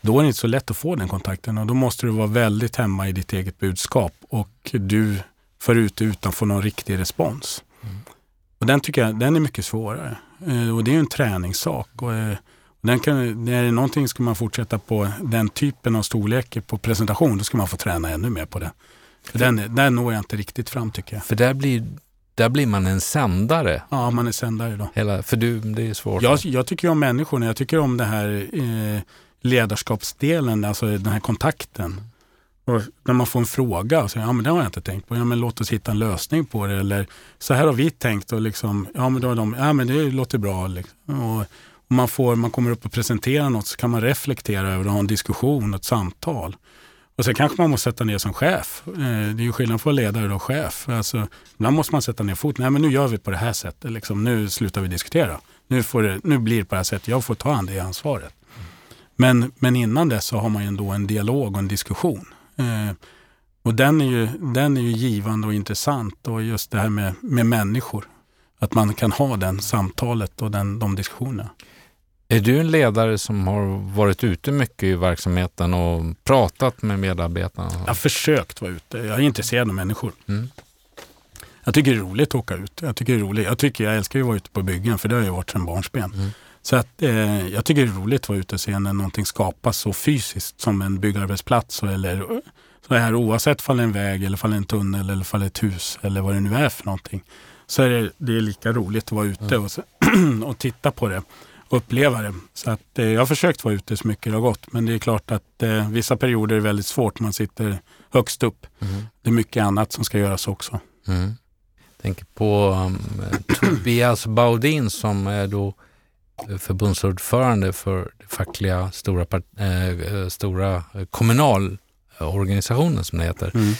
då är det inte så lätt att få den kontakten och då måste du vara väldigt hemma i ditt eget budskap och du för ut utan få någon riktig respons. Mm. Och den tycker jag den är mycket svårare. Eh, och det är en träningssak. Och, eh, den kan, är det någonting ska man fortsätta på den typen av storlek på presentation, då ska man få träna ännu mer på det. För den, där når jag inte riktigt fram tycker jag. För där blir, där blir man en sändare. Ja, man är sändare då. Hela, för du, det är svårt. Jag, jag tycker om människorna, jag tycker om det här eh, ledarskapsdelen, alltså den här kontakten. Och när man får en fråga, så, ja men det har jag inte tänkt på, ja men låt oss hitta en lösning på det. Eller så här har vi tänkt och liksom, ja men, då har de, ja, men det låter bra. Liksom. Och, om man, får, man kommer upp och presenterar något så kan man reflektera över och ha en diskussion, ett samtal. Och sen kanske man måste sätta ner som chef. Eh, det är ju skillnad på ledare och chef. Alltså, ibland måste man sätta ner foten. Nej, men nu gör vi på det här sättet. Liksom, nu slutar vi diskutera. Nu, får det, nu blir det på det här sättet. Jag får ta an det ansvaret. Men, men innan dess så har man ju ändå en dialog och en diskussion. Eh, och den är, ju, den är ju givande och intressant. Och just det här med, med människor. Att man kan ha den samtalet och den, de diskussionerna. Är du en ledare som har varit ute mycket i verksamheten och pratat med medarbetarna? Jag har försökt vara ute. Jag är intresserad av människor. Mm. Jag tycker det är roligt att åka ut. Jag tycker det är roligt. Jag, tycker, jag älskar att vara ute på byggen för det har jag varit sedan barnsben. Mm. Så att, eh, jag tycker det är roligt att vara ute och se när någonting skapas så fysiskt som en byggarbetsplats. Eller, så här, oavsett om det är en väg, eller fall en tunnel eller fall ett hus eller vad det nu är för någonting. Så är det, det är lika roligt att vara ute mm. och, och titta på det uppleva det. Så att, eh, jag har försökt vara ute så mycket det har gått. Men det är klart att eh, vissa perioder är väldigt svårt. Man sitter högst upp. Mm. Det är mycket annat som ska göras också. Mm. tänker på um, Tobias Baudin som är då förbundsordförande för det fackliga stora, äh, stora kommunalorganisationen som det heter. Mm.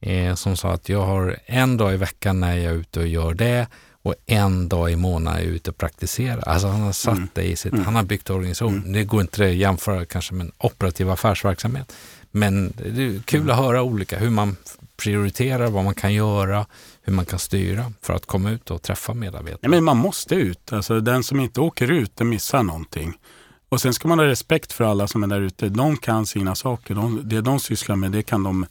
Eh, som sa att jag har en dag i veckan när jag är ute och gör det och en dag i månaden är ute och praktiserar. Alltså han har satt mm. det i sitt, mm. han har byggt organisation. Mm. Det går inte att jämföra kanske med en operativ affärsverksamhet. Men det är kul mm. att höra olika, hur man prioriterar, vad man kan göra, hur man kan styra för att komma ut och träffa medarbetare. Ja, men man måste ut. Alltså, den som inte åker ut, den missar någonting. Och sen ska man ha respekt för alla som är där ute. De kan sina saker. De, det de sysslar med, det kan de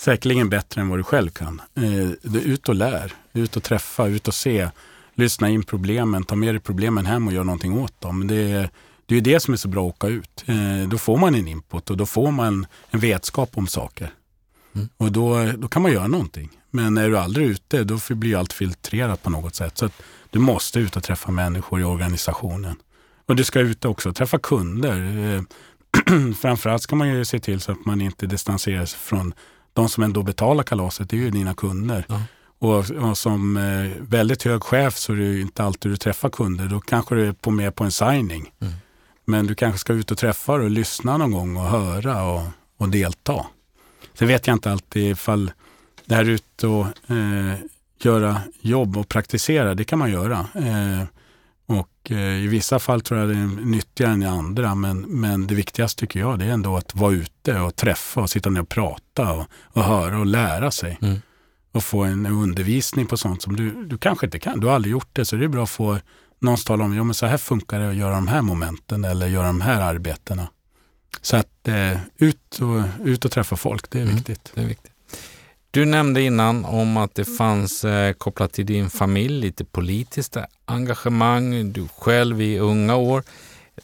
säkerligen bättre än vad du själv kan. Eh, ut och lär, ut och träffa, ut och se. Lyssna in problemen, ta med dig problemen hem och gör någonting åt dem. Det är, det är det som är så bra att åka ut. Eh, då får man en input och då får man en vetskap om saker. Mm. Och då, då kan man göra någonting. Men är du aldrig ute, då blir allt filtrerat på något sätt. Så du måste ut och träffa människor i organisationen. Och du ska ut också och träffa kunder. Eh, framförallt ska man ju se till så att man inte distanserar sig från de som ändå betalar kalaset. Det är ju dina kunder. Ja. Och, och, som eh, väldigt hög chef så är det inte alltid du träffar kunder. Då kanske du är på med på en signing. Mm. Men du kanske ska ut och träffa och lyssna någon gång och höra och, och delta. Sen vet jag inte alltid ifall det här ut och eh, göra jobb och praktisera, det kan man göra. Eh, och eh, i vissa fall tror jag det är nyttigare än i andra. Men, men det viktigaste tycker jag det är ändå att vara ute och träffa och sitta ner och prata och, och höra och lära sig. Mm. Och få en undervisning på sånt som du, du kanske inte kan. Du har aldrig gjort det så det är bra att få någon tala om, ja men så här funkar det att göra de här momenten eller göra de här arbetena. Så att eh, ut, och, ut och träffa folk, det är mm, viktigt. Det är viktigt. Du nämnde innan om att det fanns eh, kopplat till din familj lite politiskt engagemang, du själv i unga år.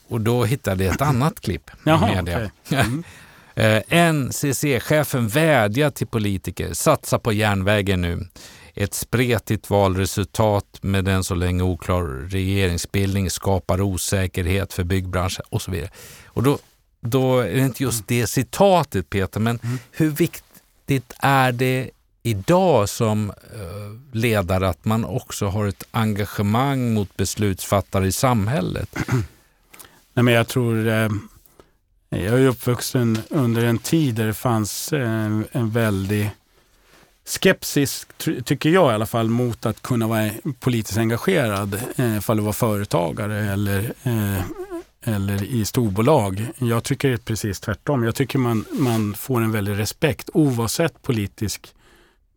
Och då hittade jag ett annat klipp. Jaha, okay. mm. eh, NCC-chefen vädjar till politiker, satsa på järnvägen nu. Ett spretigt valresultat med en så länge oklar regeringsbildning skapar osäkerhet för byggbranschen och så vidare. Och då, då är det inte just det citatet Peter, men mm. hur viktigt viktigt är det idag som eh, ledare att man också har ett engagemang mot beslutsfattare i samhället? Nej, men jag tror eh, jag är uppvuxen under en tid där det fanns en, en väldig skepsis, tycker jag i alla fall, mot att kunna vara politiskt engagerad eh, ifall du var företagare eller, eh, eller i storbolag. Jag tycker det är precis tvärtom. Jag tycker man, man får en väldig respekt oavsett politisk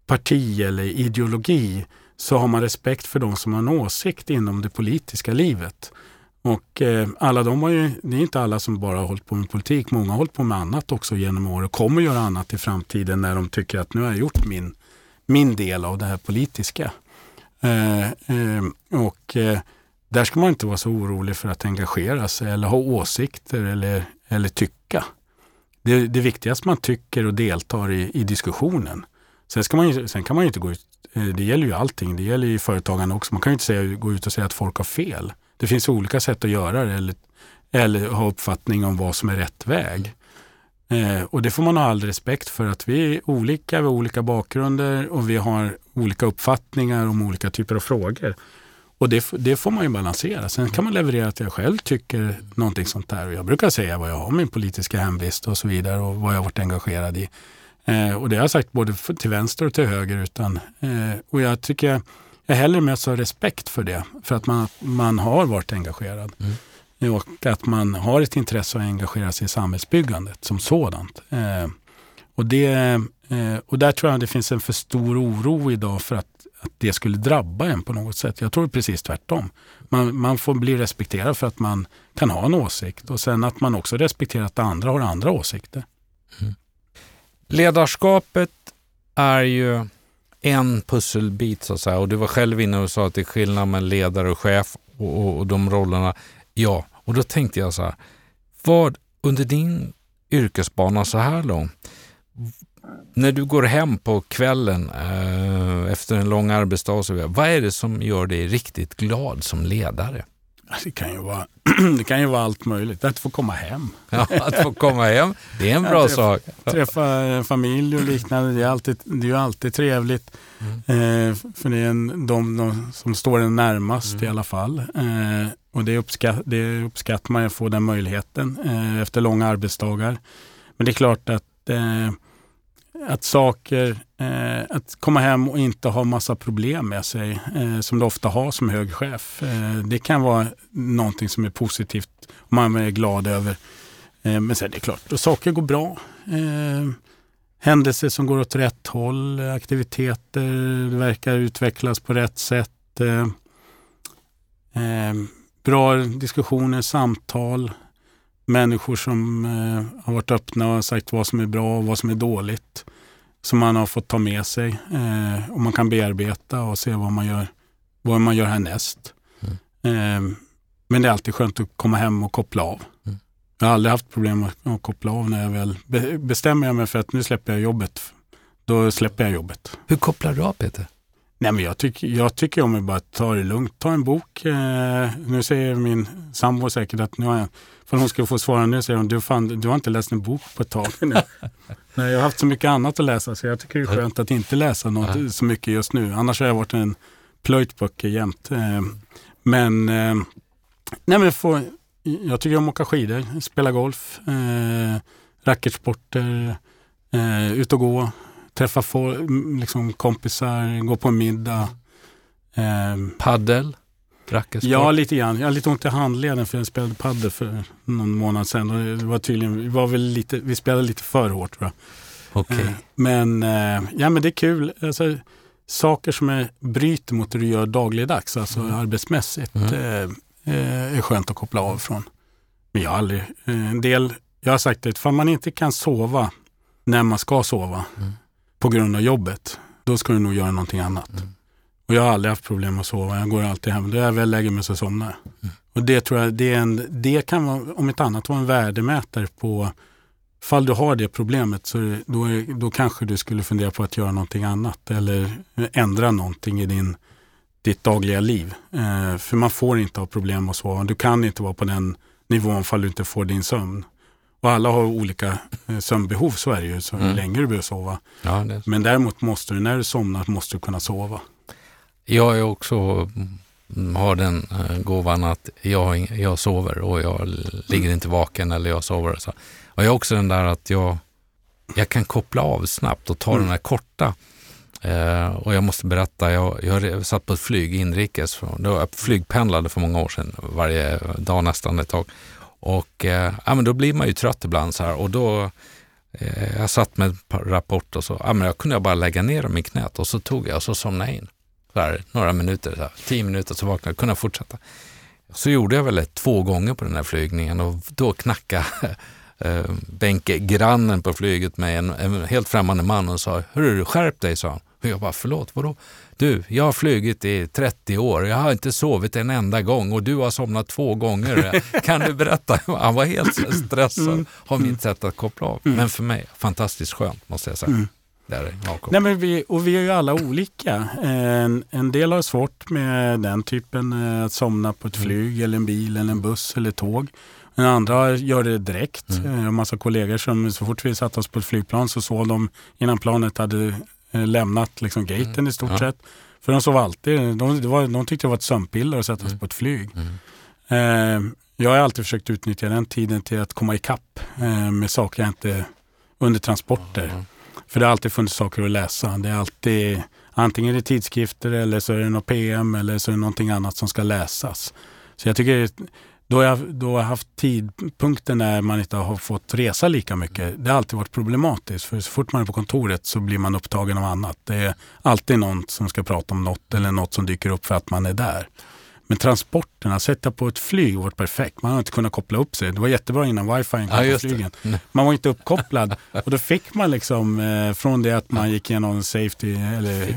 parti eller ideologi så har man respekt för de som har en åsikt inom det politiska livet. Och eh, alla de har ju, det är inte alla som bara har hållit på med politik. Många har hållit på med annat också genom åren och kommer göra annat i framtiden när de tycker att nu har jag gjort min, min del av det här politiska. Eh, eh, och eh, där ska man inte vara så orolig för att engagera sig eller ha åsikter eller, eller tycka. Det, det viktigaste man tycker och deltar i, i diskussionen. Sen, ska man ju, sen kan man ju inte gå ut, eh, det gäller ju allting, det gäller ju företagande också. Man kan ju inte säga, gå ut och säga att folk har fel. Det finns olika sätt att göra det eller, eller ha uppfattning om vad som är rätt väg. Eh, och det får man ha all respekt för att vi är olika, vi har olika bakgrunder och vi har olika uppfattningar om olika typer av frågor. Och det, det får man ju balansera. Sen kan man leverera att jag själv tycker någonting sånt där. jag brukar säga vad jag har min politiska hemvist och så vidare och vad jag har varit engagerad i. Eh, och det har jag sagt både till vänster och till höger. Utan, eh, och jag tycker jag hellre möts av respekt för det. För att man, man har varit engagerad. Mm. Och att man har ett intresse att engagera sig i samhällsbyggandet som sådant. Eh, och, det, eh, och där tror jag det finns en för stor oro idag för att, att det skulle drabba en på något sätt. Jag tror precis tvärtom. Man, man får bli respekterad för att man kan ha en åsikt och sen att man också respekterar att andra har andra åsikter. Mm. Ledarskapet är ju en pusselbit så att säga och du var själv inne och sa att det är skillnad mellan ledare och chef och, och, och de rollerna. Ja, och då tänkte jag så här, vad under din yrkesbana så här långt, när du går hem på kvällen eh, efter en lång arbetsdag, så vidare, vad är det som gör dig riktigt glad som ledare? Det kan ju vara, det kan ju vara allt möjligt. Att få komma hem. Ja, att få komma hem, det är en bra Att sak. Träffa familj och liknande. Det är, alltid, det är ju alltid trevligt. Mm. Eh, för det är en, de, de som står en närmast Mm. i alla fall. Eh, och det, uppskatt, det uppskattar man att få den möjligheten eh, efter långa arbetsdagar. Men det är klart att, eh, att saker, eh, att komma hem och inte ha massa problem med sig, eh, som du ofta har som hög chef. Eh, det kan vara någonting som är positivt och man är glad över. Eh, men sen är det klart, och saker går bra. Eh, händelser som går åt rätt håll, aktiviteter verkar utvecklas på rätt sätt. Eh, eh, bra diskussioner, samtal, människor som eh, har varit öppna och sagt vad som är bra och vad som är dåligt. Som man har fått ta med sig eh, och man kan bearbeta och se vad man gör, vad man gör härnäst. Eh, men det är alltid skönt att komma hem och koppla av. Mm. Jag har aldrig haft problem att, att koppla av när jag väl be, bestämmer jag mig för att nu släpper jag jobbet. Då släpper jag jobbet. Hur kopplar du av Peter? Nej, men jag, tycker, jag tycker om att bara ta det lugnt. Ta en bok. Eh, nu säger min sambo säkert att nu har jag, för hon skulle få svara nu, säger hon, du, fan, du har inte läst en bok på ett tag nu. Nej, jag har haft så mycket annat att läsa så jag tycker det är skönt att inte läsa något så mycket just nu. Annars har jag varit en plöjt böcker jämt. Eh, men, eh, nej, men få, jag tycker om att åka skidor, spela golf, eh, racketsporter, eh, ut och gå, träffa folk, liksom kompisar, gå på en middag. Eh, Paddel? Racketsport? ja, lite grann. Jag har lite ont i handleden för jag spelade padel för någon månad sedan. Och det var tydligen, vi, var väl lite, vi spelade lite för hårt tror jag. Okej. Eh, Men, eh, ja, men det är kul. Alltså, saker som är, bryter mot det du gör dagligdags, alltså arbetsmässigt, Mm. eh, är skönt att koppla av från. Men jag har aldrig, en del, jag har sagt det, för man inte kan sova när man ska sova Mm. på grund av jobbet, då ska du nog göra någonting annat. Mm. Och jag har aldrig haft problem att sova, jag går alltid hem. Då jag väl lägger mig så somnar jag. Och det tror jag, det, är en, det kan vara, om ett annat vara en värdemätare på Fall du har det problemet så då, är, då kanske du skulle fundera på att göra någonting annat eller ändra någonting i din, ditt dagliga liv. Eh, för man får inte ha problem att sova. Du kan inte vara på den nivån fall du inte får din sömn. Och alla har olika eh, sömnbehov, så är det ju, så Mm. länge du behöver sova. Ja. Men däremot måste du, när du somnar, måste du kunna sova. Jag är också mm, har den eh, gåvan att jag, jag sover och jag ligger inte vaken eller jag sover. Så. Och jag har också den där att jag, jag kan koppla av snabbt och ta Mm. den här korta. Eh, och jag måste berätta, jag, jag satt på ett flyg inrikes, jag flygpendlade för många år sedan, varje dag nästan ett tag. Och eh, ja, men då blir man ju trött ibland så här och då eh, jag satt med par rapport och så, ja, men jag kunde bara lägga ner dem i knät och så tog jag och så somnade jag in. Här, några minuter, så här, tio minuter så vaknade jag, kunde jag fortsätta. Så gjorde jag väl två gånger på den här flygningen och då knackade eh, bänkgrannen på flyget med en, en helt främmande man och sa, hörru skärp dig, sa han. Och jag bara, förlåt, vadå? Du, jag har flugit i 30 år, jag har inte sovit en enda gång och du har somnat två gånger. Kan du berätta? Han var helt stressad av mitt sätt att koppla av. Men för mig, fantastiskt skönt måste jag säga. Där, Jakob. Nej, men vi, och vi är ju alla olika. En, en del har svårt med den typen, eh, att somna på ett Mm. flyg, eller en bil, eller en buss eller tåg. En andra gör det direkt. Mm. Har en massa kollegor som så fort vi satte oss på ett flygplan så sov de innan planet hade eh, lämnat liksom gaten Mm. i stort Ja. sett. För de sov alltid. De, det var, de tyckte det var ett sömnpiller att sätta sig Mm. på ett flyg. Mm. Eh, jag har alltid försökt utnyttja den tiden till att komma ikapp eh, med saker jag inte under transporter. För det har alltid funnits saker att läsa. Det är alltid antingen är det tidskrifter eller så är det något PM eller så är det någonting annat som ska läsas. Så jag tycker då har jag, då har jag haft tidpunkter när man inte har fått resa lika mycket. Det har alltid varit problematiskt för så fort man är på kontoret så blir man upptagen av annat. Det är alltid någon som ska prata om något eller något som dyker upp för att man är där. Men transporterna, sätta på ett flyg varit perfekt. Man har inte kunnat koppla upp sig. Det var jättebra innan wifi kom Ja, på det. flygen. Man var inte uppkopplad och då fick man liksom eh, från det att man gick igenom safety eller, Fick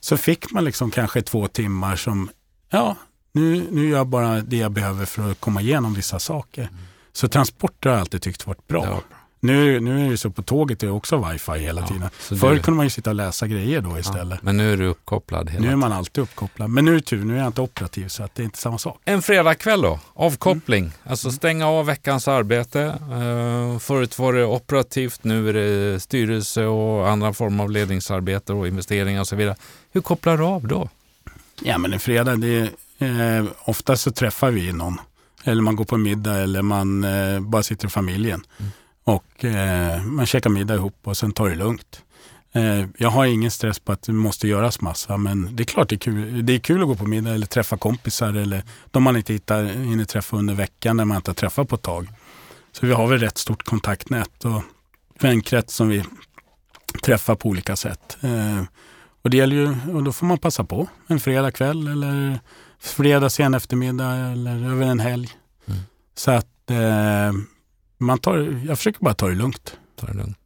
så fick man liksom kanske två timmar som, ja, nu, nu gör jag bara det jag behöver för att komma igenom vissa saker. Så transporter har jag alltid tyckt varit bra. Ja. Nu, nu är det så på tåget det är också wifi hela Ja, tiden. Förr du- kunde man ju sitta och läsa grejer då istället. Men nu är du uppkopplad hela nu är man alltid uppkopplad. Men nu är tur, nu är jag inte operativ så att det är inte samma sak. En fredagkväll då, avkoppling. Mm. Alltså stänga av veckans arbete. Uh, förut var det operativt, nu är det styrelse och andra former av ledningsarbete och investeringar och så vidare. Hur kopplar du av då? Ja men en fredag, det är, eh, ofta så träffar vi någon. Eller man går på middag eller man eh, bara sitter i familjen. Och eh, man käkar middag ihop och sen tar det lugnt. Eh, jag har ingen stress på att det måste göras massa men det är klart det är kul. Det är kul att gå på middag eller träffa kompisar eller de man inte hittar, hinner träffa under veckan när man inte har träffat på ett tag. Så vi har väl rätt stort kontaktnät och vänkrets som vi träffar på olika sätt. Eh, och det gäller ju, och då får man passa på en fredag kväll eller fredag sen eftermiddag eller över en helg. Mm. Så att eh, man tar, jag försöker bara ta det lugnt. Ta det lugnt.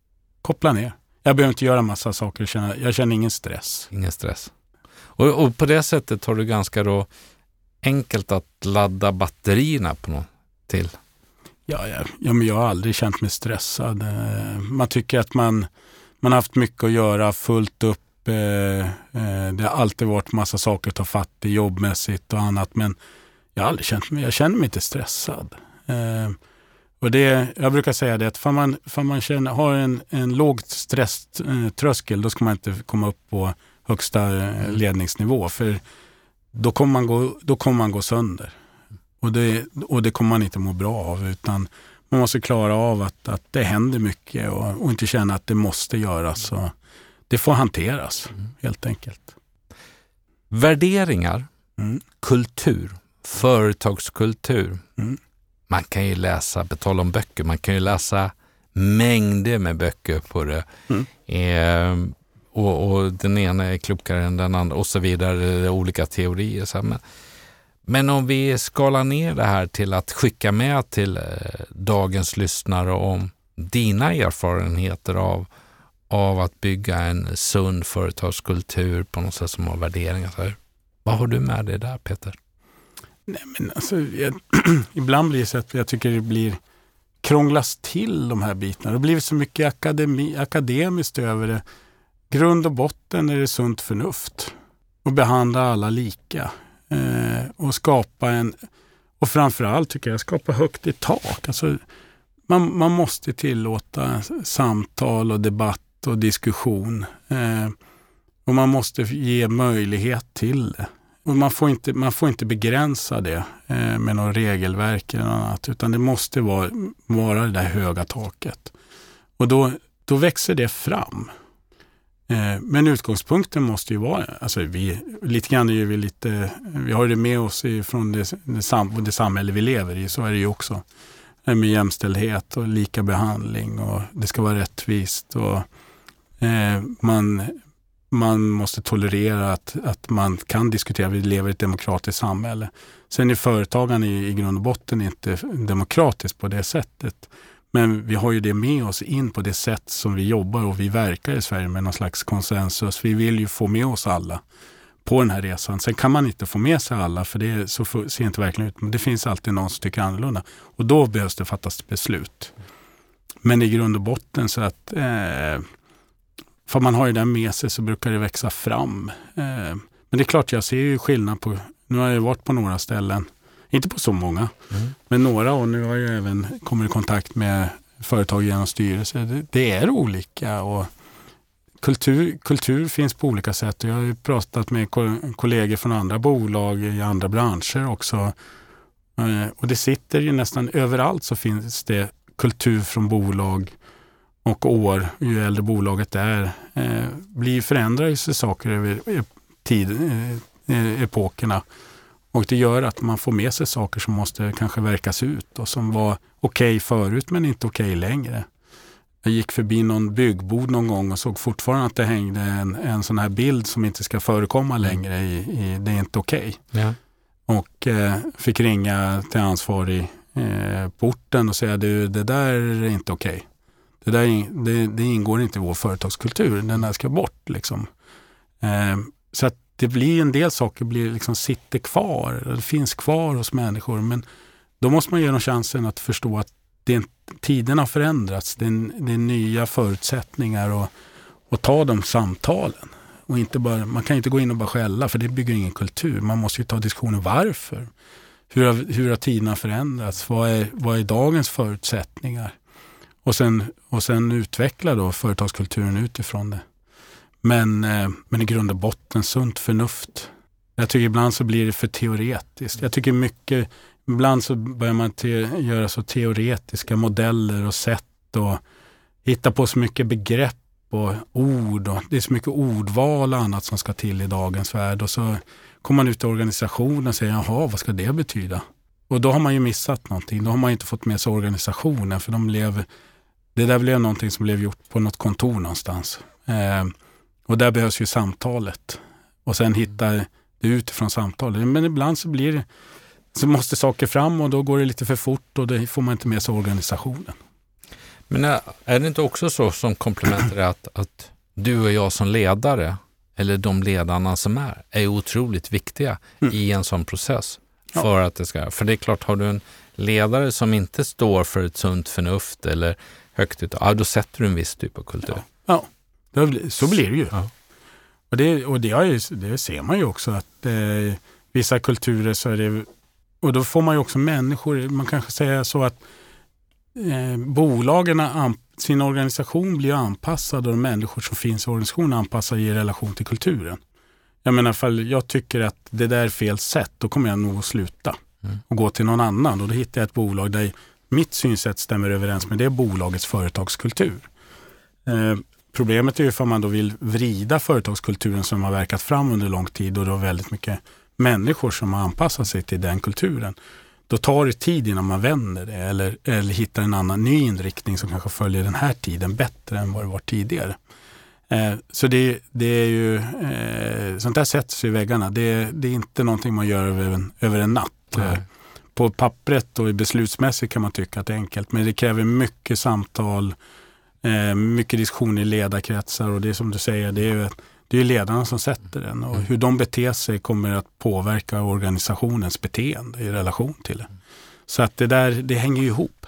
Koppla ner. Jag behöver inte göra massa saker. känna- Jag känner ingen stress. Ingen stress. Och, och på det sättet har du ganska då enkelt att ladda batterierna på något till. Ja, ja, ja, men jag har aldrig känt mig stressad. Eh, Man tycker att man, man har haft mycket att göra, fullt upp. eh, eh, Det har alltid varit massa saker att ta fatt i jobbmässigt och annat. Men jag har aldrig känt mig, jag känner mig inte stressad. Eh, Och det, jag brukar säga det att för man, för man känner, har en, en låg stresströskel då ska man inte komma upp på högsta eh, ledningsnivå. För då kommer man gå, då kommer man gå sönder. Och det, och det kommer man inte må bra av utan man måste klara av att, att det händer mycket och, och inte känna att det måste göras. Och det får hanteras helt enkelt. Värderingar, Mm. kultur, företagskultur. Mm. Man kan ju läsa, på tal om böcker, man kan ju läsa mängder med böcker på det. Mm. Eh, och, och den ena är klokare än den andra och så vidare, olika teorier. Så. Men, men om vi skalar ner det här till att skicka med till eh, dagens lyssnare om dina erfarenheter av, av att bygga en sund företagskultur på något sätt som har värderingar. Så här. Vad har du med dig där Peter? Nej, men alltså, jag, ibland blir det så att jag tycker det blir krånglas till de här bitarna. Det har blivit så mycket akademi, akademiskt över det. Grund och botten är det sunt förnuft. Och behandla alla lika. Eh, och skapa en, och framförallt tycker jag, skapa högt i tak. Alltså, man, man måste tillåta samtal och debatt och diskussion. Eh, och man måste ge möjlighet till det. Och man, får inte, man får inte begränsa det eh, med något regelverk eller något annat, utan det måste vara, vara det där höga taket. Och då, då växer det fram. Eh, men utgångspunkten måste ju vara, alltså vi, lite grann är ju vi lite, vi har det med oss från det, det, sam, det samhälle vi lever i, så är det ju också. Det med jämställdhet och lika behandling och det ska vara rättvist och eh, man, man måste tolerera att, att man kan diskutera, vi lever i ett demokratiskt samhälle. Sen är företagande i, i grund och botten inte demokratiskt på det sättet. Men vi har ju det med oss in på det sätt som vi jobbar och vi verkar i Sverige med någon slags konsensus. Vi vill ju få med oss alla på den här resan. Sen kan man inte få med sig alla för det är, så ser inte verkligen ut. Men det finns alltid någon som tycker annorlunda. Och då behövs det fattas beslut. Men i grund och botten så att eh, för man har ju det med sig så brukar det växa fram. Eh, men det är klart, jag ser ju skillnad på, nu har jag varit på några ställen, inte på så många, Mm. men några och nu har jag även kommit i kontakt med företag genom styrelse. Det, det är olika och kultur, kultur finns på olika sätt. Jag har ju pratat med ko- kollegor från andra bolag i andra branscher också. Eh, och det sitter ju nästan överallt så finns det kultur från bolag och år, ju äldre bolaget är, eh, blir förändrar sig saker över tid, eh, epokerna. Och det gör att man får med sig saker som måste kanske verkas ut och som var okej förut men inte okej längre. Jag gick förbi någon byggbod någon gång och såg fortfarande att det hängde en, en sån här bild som inte ska förekomma längre i, i Det är inte okej. Ja. Och eh, fick ringa till ansvarig eh, på orten och säga du, det där är inte okej. Det, där, det, det ingår inte i vår företagskultur, den där ska bort. Liksom. Eh, så att det blir en del saker blir liksom sitter kvar, finns kvar hos människor. Men då måste man ge dem chansen att förstå att det, är har förändrats. Det är, det är nya förutsättningar och, och ta de samtalen. Och inte bara, man kan inte gå in och bara skälla för det bygger ingen kultur. Man måste ju ta diskussionen varför. Hur har, hur har tiderna förändrats? Vad är, vad är dagens förutsättningar? Och sen, och sen utveckla då företagskulturen utifrån det. Men, eh, men i grund och botten sunt förnuft. Jag tycker ibland så blir det för teoretiskt. Jag tycker mycket, ibland så börjar man te, göra så teoretiska modeller och sätt och hitta på så mycket begrepp och ord. Och det är så mycket ordval och annat som ska till i dagens värld. Och så kommer man ut i organisationen och säger, jaha, vad ska det betyda? Och då har man ju missat någonting. Då har man inte fått med sig organisationen. För de lever det där blev någonting som blev gjort på något kontor någonstans. Eh, och där behövs ju samtalet. Och sen hitta det utifrån samtalet. Men ibland så blir det, så måste saker fram och då går det lite för fort och då får man inte med sig organisationen. Men är det inte också så som komplement till det att, att du och jag som ledare, eller de ledarna som är, är otroligt viktiga mm. i en sån process. För att det ska, för det är klart, har du en ledare som inte står för ett sunt förnuft eller högt ut, ja, då sätter du en viss typ av kultur. Ja, ja. så blir det ju. Ja. Och, det, och det, det ser man ju också att eh, vissa kulturer så är det, och då får man ju också människor, man kanske säger så att eh, bolagen, sin organisation blir anpassad och de människor som finns i organisationen anpassar i relation till kulturen. Jag menar, ifall jag tycker att det där är fel sätt, då kommer jag nog att sluta mm. och gå till någon annan. Och då hittar jag ett bolag där mitt synsätt stämmer överens med det bolagets företagskultur. Eh, problemet är ju om man då vill vrida företagskulturen som har verkat fram under lång tid och då väldigt mycket människor som har anpassat sig till den kulturen då tar det tid innan man vänder det eller, eller hittar en annan ny inriktning som kanske följer den här tiden bättre än vad det var tidigare. Eh, så det, det, är ju, eh, sånt där sätts i väggarna. Det, det, är inte någonting man gör över en, över en natt. Eh, på pappret och beslutsmässigt kan man tycka att det är enkelt, men det kräver mycket samtal, eh, mycket diskussion i ledarkretsar och det är som du säger, det är det är ledarna som sätter den och hur de beter sig kommer att påverka organisationens beteende i relation till det. Så att det där, det hänger ihop.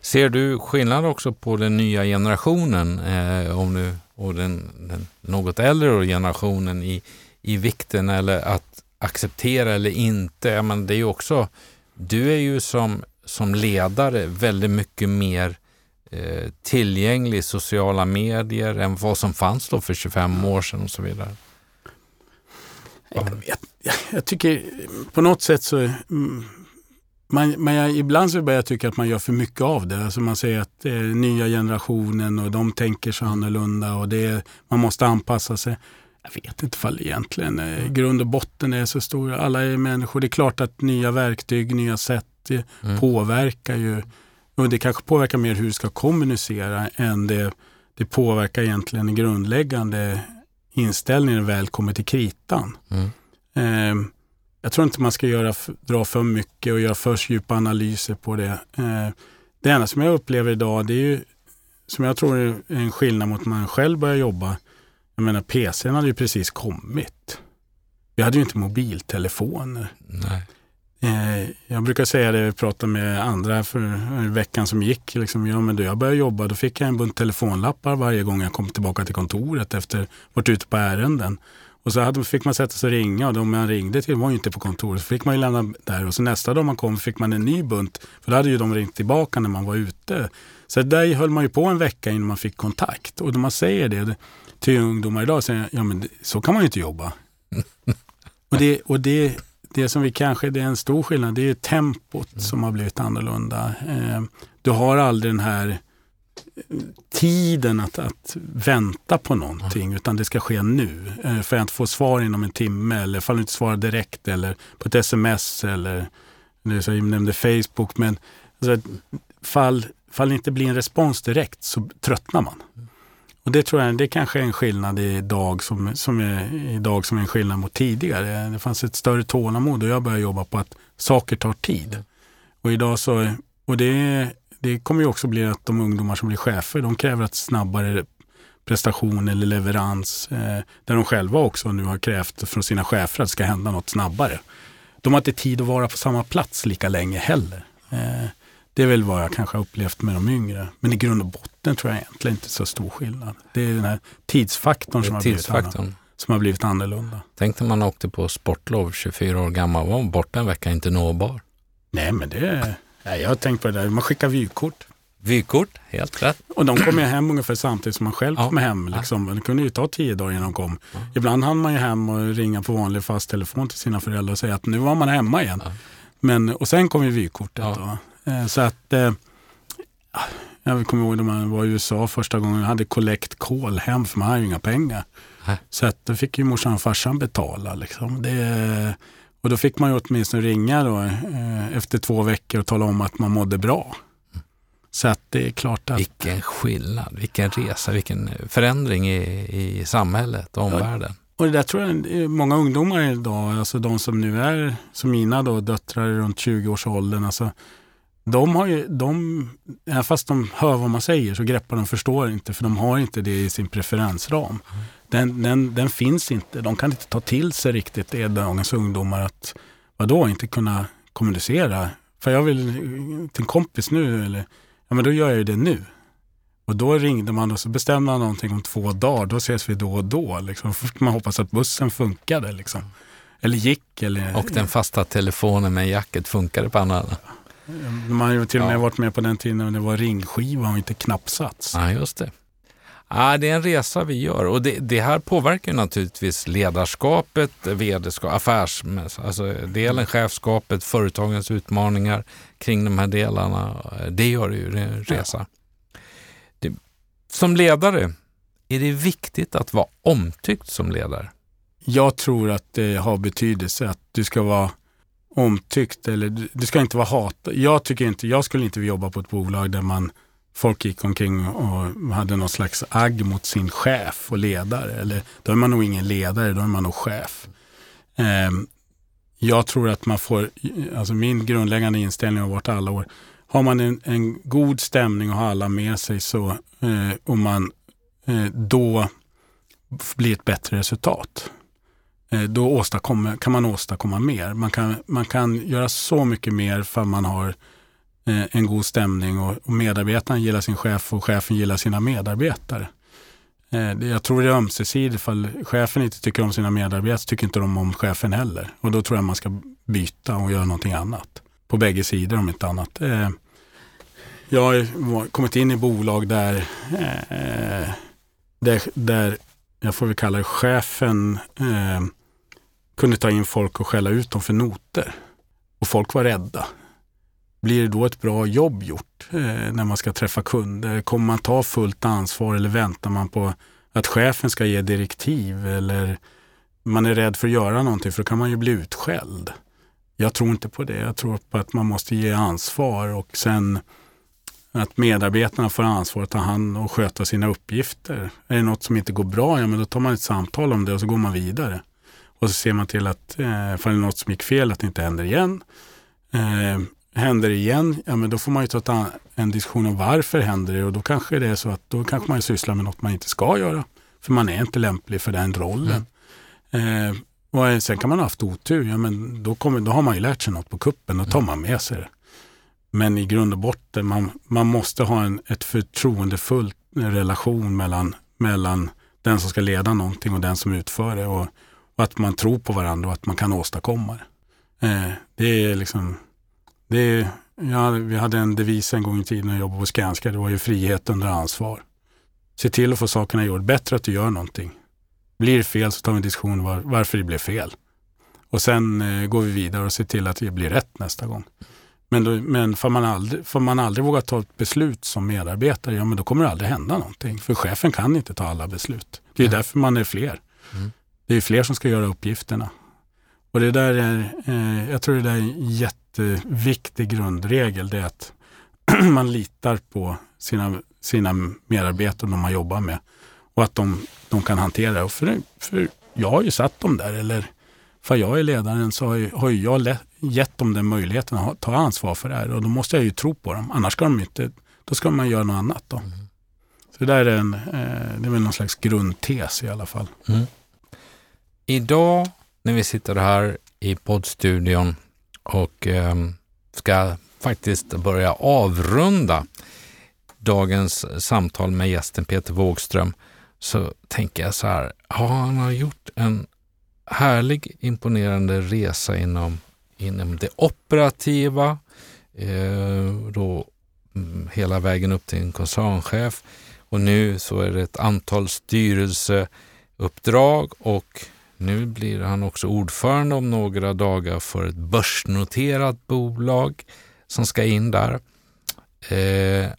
Ser du skillnad också på den nya generationen eh, om du, och den, den, något äldre generationen i, i vikten eller att acceptera eller inte? Men det är ju också, du är ju som, som ledare väldigt mycket mer Eh, tillgänglig i sociala medier än vad som fanns då för 25 år sedan och så vidare? Jag, jag, jag tycker på något sätt så mm, man, man, ibland så börjar jag tycka att man gör för mycket av det. Alltså man säger att eh, nya generationen och de tänker så annorlunda och det, man måste anpassa sig. Jag vet inte fall egentligen eh, grund och botten är så stor. Alla är människor. Det är klart att nya verktyg, nya sätt mm. påverkar ju och det kanske påverkar mer hur du ska kommunicera än det, det påverkar egentligen den grundläggande inställningen väl kommer till kritan. Mm. Eh, jag tror inte man ska göra, dra för mycket och göra för djupa analyser på det. Eh, det enda som jag upplever idag, det är ju, som jag tror är en skillnad mot när man själv börjar jobba. Jag menar, PCn hade ju precis kommit. Vi hade ju inte mobiltelefoner. Nej. Eh, jag brukar säga det, jag pratade med andra för veckan som gick. Liksom, ja, men då jag började jobba då fick jag en bunt telefonlappar varje gång jag kom tillbaka till kontoret efter att varit ute på ärenden. Och så hade, fick man sätta sig och ringa och de man ringde till var ju inte på kontoret. Så fick man ju lämna där och så nästa dag man kom fick man en ny bunt. För då hade ju de ringt tillbaka när man var ute. Så där höll man ju på en vecka innan man fick kontakt. Och när man säger det till ungdomar idag, säger ja men så kan man ju inte jobba. och det, och det det som vi kanske, det är en stor skillnad, det är tempot mm. som har blivit annorlunda. Eh, du har aldrig den här eh, tiden att, att vänta på någonting mm. utan det ska ske nu. Eh, för att få svar inom en timme eller fall du inte svarar direkt eller på ett sms eller, eller så jag nämnde Facebook. Men alltså, fall, fall det inte blir en respons direkt så tröttnar man. Och det tror jag det kanske är en skillnad idag som, som är, idag som är en skillnad mot tidigare. Det fanns ett större tålamod och jag började jobba på att saker tar tid. Och idag så, och det, det kommer ju också bli att de ungdomar som blir chefer, de kräver att snabbare prestation eller leverans, eh, där de själva också nu har krävt från sina chefer att det ska hända något snabbare. De har inte tid att vara på samma plats lika länge heller. Eh, det är väl vad jag kanske har upplevt med de yngre. Men i grund och botten tror jag egentligen inte så stor skillnad. Det är den här tidsfaktorn som har, blivit annorlunda, som har blivit annorlunda. Tänk när man åkte på sportlov 24 år gammal, var borta en vecka, inte nåbar. Nej, men det... Nej, jag har tänkt på det där. Man skickar vykort. Vykort, helt rätt. Och de kommer hem ungefär samtidigt som man själv ja. kommer hem. Liksom. Det kunde ju ta tio dagar innan de kom. Ja. Ibland hann man ju hem och ringa på vanlig fast telefon till sina föräldrar och säga att nu var man hemma igen. Ja. Men, och sen kom ju vykortet. Ja. Eh, så att eh, jag kommer ihåg när man var i USA första gången och hade collect call hem för man hade ju inga pengar. Så att då fick ju morsan och farsan betala. Liksom. Det, och då fick man ju åtminstone ringa då, eh, efter två veckor och tala om att man mådde bra. Så att det är klart att... Vilken skillnad, vilken resa, vilken förändring i, i samhället och omvärlden. Ja, och det där tror jag många ungdomar idag, alltså de som nu är som mina då, döttrar runt 20-årsåldern, alltså, de har ju, de, även fast de hör vad man säger så greppar de förstår inte för de har inte det i sin preferensram. Den, den, den finns inte, de kan inte ta till sig riktigt det dagens ungdomar att vadå, inte kunna kommunicera. För jag vill till en kompis nu, eller ja men då gör jag ju det nu. Och då ringde man och så bestämde man någonting om två dagar. Då ses vi då och då. Liksom. Först man hoppas att bussen funkade. Liksom. Eller gick. Eller... Och den fasta telefonen med jacket funkade på andra man har till och med ja. varit med på den tiden när det var ringskiva och inte knappsats. Ja, just det. Ja, det är en resa vi gör och det, det här påverkar naturligtvis ledarskapet, vd-skap, affärs, alltså delen chefskapet, företagens utmaningar kring de här delarna. Det gör det ju, det är en resa. Det, som ledare, är det viktigt att vara omtyckt som ledare? Jag tror att det har betydelse att du ska vara omtyckt eller det ska inte vara hat. Jag tycker inte, jag skulle inte vilja jobba på ett bolag där man folk gick omkring och hade någon slags agg mot sin chef och ledare. Eller då är man nog ingen ledare, då är man nog chef. Eh, jag tror att man får, alltså min grundläggande inställning har varit alla år, har man en, en god stämning och har alla med sig så, eh, och man eh, då blir ett bättre resultat. Eh, då åstadkommer, kan man åstadkomma mer. Man kan, man kan göra så mycket mer för man har eh, en god stämning och, och medarbetaren gillar sin chef och chefen gillar sina medarbetare. Eh, jag tror det är ömsesidigt. Ifall chefen inte tycker om sina medarbetare så tycker inte de om chefen heller. Och då tror jag man ska byta och göra någonting annat. På bägge sidor om inte annat. Jag har kommit in i bolag där, där, där jag får väl kalla det chefen, eh, kunde ta in folk och skälla ut dem för noter. Och folk var rädda. Blir det då ett bra jobb gjort eh, när man ska träffa kunder? Kommer man ta fullt ansvar eller väntar man på att chefen ska ge direktiv? Eller man är rädd för att göra någonting för då kan man ju bli utskälld. Jag tror inte på det. Jag tror på att man måste ge ansvar och sen att medarbetarna får ansvar att ta hand och sköta sina uppgifter. Är det något som inte går bra, ja men då tar man ett samtal om det och så går man vidare. Och så ser man till att eh, ifall det är något som gick fel, att det inte händer igen. Eh, Händer det igen, ja men då får man ju ta en diskussion om varför händer det och då kanske det är så att då kanske man sysslar med något man inte ska göra. För man är inte lämplig för den rollen. Mm. Eh, och sen kan man ha haft otur, ja men då, kommer, då har man ju lärt sig något på kuppen, då tar mm. man med sig det. Men i grund och botten, man, man måste ha en ett förtroendefull relation mellan, mellan den som ska leda någonting och den som utför det. Och, och att man tror på varandra och att man kan åstadkomma det. Eh, det är liksom det är, ja, vi hade en devis en gång i tiden när jag jobbade på Skanska. Det var ju frihet under ansvar. Se till att få sakerna gjorda. Bättre att du gör någonting. Blir det fel så tar vi en diskussion var, varför det blev fel. Och sen eh, går vi vidare och ser till att det blir rätt nästa gång. Men, då, men får, man aldrig, får man aldrig våga ta ett beslut som medarbetare, ja men då kommer det aldrig hända någonting. För chefen kan inte ta alla beslut. Det är mm. därför man är fler. Mm. Det är fler som ska göra uppgifterna. Och det där är, eh, jag tror det där är en jätteviktig grundregel. Det är att man litar på sina, sina medarbetare, de man jobbar med. Och att de, de kan hantera det. För, för jag har ju satt dem där, eller för jag är ledaren så har, ju, har ju jag gett dem den möjligheten att ta ansvar för det här. Och då måste jag ju tro på dem. Annars ska de inte, då ska man göra något annat. Då. Mm. Så det där är, en, eh, det är väl någon slags grundtes i alla fall. Mm. Idag när vi sitter här i poddstudion och eh, ska faktiskt börja avrunda dagens samtal med gästen Peter Wågström så tänker jag så här, ja, han har gjort en härlig, imponerande resa inom, inom det operativa, eh, då, mm, hela vägen upp till en koncernchef och nu så är det ett antal styrelseuppdrag och nu blir han också ordförande om några dagar för ett börsnoterat bolag som ska in där. Eh,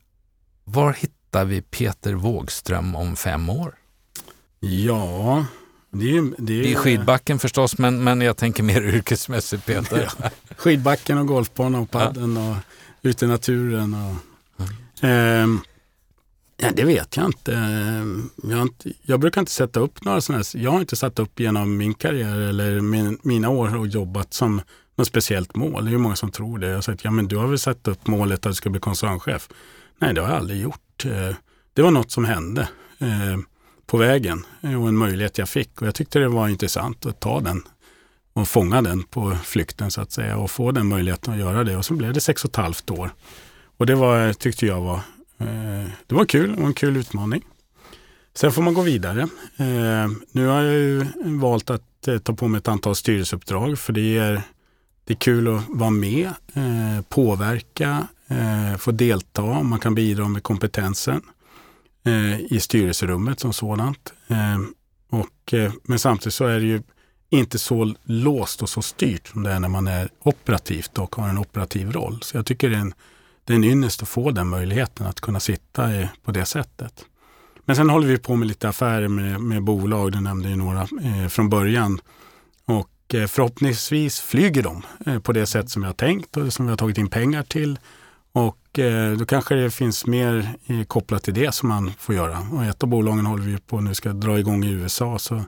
var hittar vi Peter Wågström om fem år? Ja, det är, det är, det är skidbacken förstås, men, men jag tänker mer yrkesmässigt Peter. Ja, skidbacken och golfbanan och padden ja. och ute i naturen. Och, mm. eh, ja, det vet jag inte. Jag, inte. jag, brukar inte sätta upp några sådana här, jag har inte satt upp genom min karriär eller min, mina år och jobbat som något speciellt mål. Det är ju många som tror det. Jag har sagt, ja men du har väl satt upp målet att du ska bli koncernchef? Nej, det har jag aldrig gjort. Eh, det var något som hände eh, på vägen eh, och en möjlighet jag fick och jag tyckte det var intressant att ta den och fånga den på flykten så att säga och få den möjligheten att göra det. Och så blev det sex och ett halvt år. Och det var, tyckte jag var, eh, det var kul, och en kul utmaning. Sen får man gå vidare. Eh, nu har jag ju valt att eh, ta på mig ett antal styrelseuppdrag för det är, det är kul att vara med, påverka, få delta, man kan bidra med kompetensen Eh, i styrelserummet som sådant. Eh, och, eh, men samtidigt så är det ju inte så låst och så styrt som det är när man är operativt och har en operativ roll. Så jag tycker det är en, det är en ynnest att få den möjligheten att kunna sitta i, på det sättet. Men sen håller vi på med lite affärer med, med bolag, du nämnde ju några eh, från början. Och eh, förhoppningsvis flyger de eh, på det sätt som jag har tänkt och som vi har tagit in pengar till. Och eh, då kanske det finns mer eh, kopplat till det som man får göra. Och ett av bolagen håller vi på nu ska dra igång i USA. Så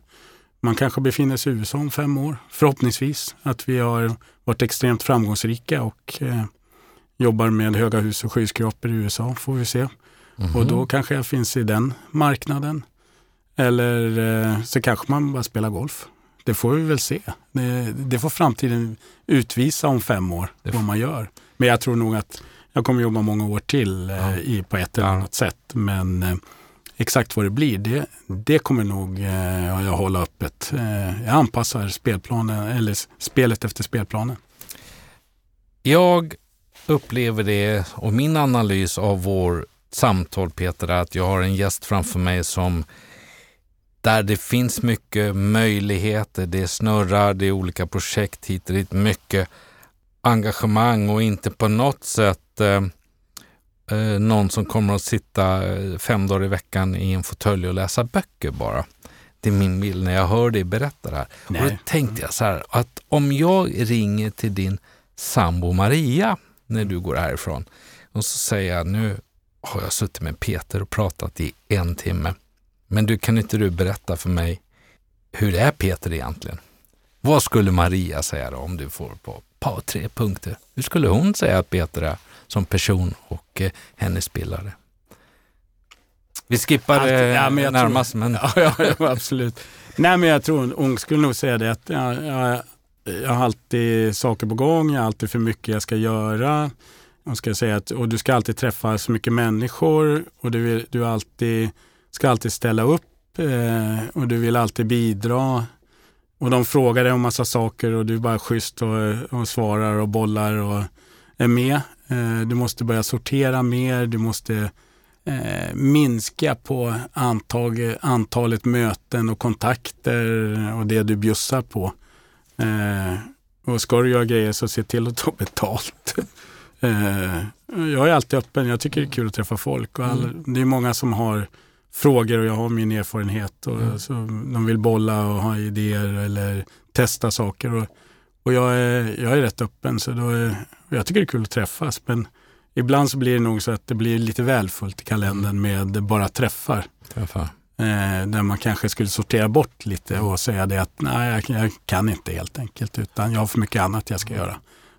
man kanske befinner sig i USA om fem år. Förhoppningsvis att vi har varit extremt framgångsrika och eh, jobbar med höga hus och skyskrapor i USA får vi se. Mm -hmm. Och då kanske jag finns i den marknaden. Eller eh, så kanske man bara spelar golf. Det får vi väl se. Det, det får framtiden utvisa om fem år vad man gör. Men jag tror nog att jag kommer jobba många år till eh, ja. i, på ett eller annat sätt. Men eh, exakt vad det blir, det, det kommer nog eh, jag hålla öppet. Eh, jag anpassar spelplanen, eller spelet efter spelplanen. Jag upplever det och min analys av vår samtal Peter är att jag har en gäst framför mig som där det finns mycket möjligheter, det snurrar, det är olika projekt hit och dit, mycket engagemang och inte på något sätt eh, eh, någon som kommer att sitta eh, fem dagar i veckan i en fåtölj och läsa böcker bara. Det är min bild när jag hör dig berätta det här. Nej. Och då tänkte jag så här att om jag ringer till din sambo Maria när du går härifrån och så säger jag nu har jag suttit med Peter och pratat i en timme. Men du kan inte du berätta för mig hur är Peter egentligen? Vad skulle Maria säga då om du får på par, tre punkter. Hur skulle hon säga att Peter är som person och eh, hennes spelare? Vi skippar Allt, ja, men närmast. Tror, men... Ja, ja, absolut. Nej, men jag tror hon skulle nog säga det att jag, jag, jag har alltid saker på gång, jag har alltid för mycket jag ska göra. Och, ska säga att, och du ska alltid träffa så mycket människor och du, du alltid, ska alltid ställa upp eh, och du vill alltid bidra. Och de frågar dig om massa saker och du är bara schysst och, och svarar och bollar och är med. Eh, du måste börja sortera mer, du måste eh, minska på antag, antalet möten och kontakter och det du bjussar på. Eh, och ska du göra grejer så se till att ta betalt. eh, jag är alltid öppen, jag tycker det är kul att träffa folk. Och all, mm. Det är många som har frågor och jag har min erfarenhet. Och mm. så de vill bolla och ha idéer eller testa saker. Och, och jag, är, jag är rätt öppen så då är, jag tycker det är kul att träffas. Men ibland så blir det nog så att det blir lite väl fullt i kalendern med bara träffar. träffar. Eh, där man kanske skulle sortera bort lite och säga det att nej, jag, jag kan inte helt enkelt utan jag har för mycket annat jag ska göra.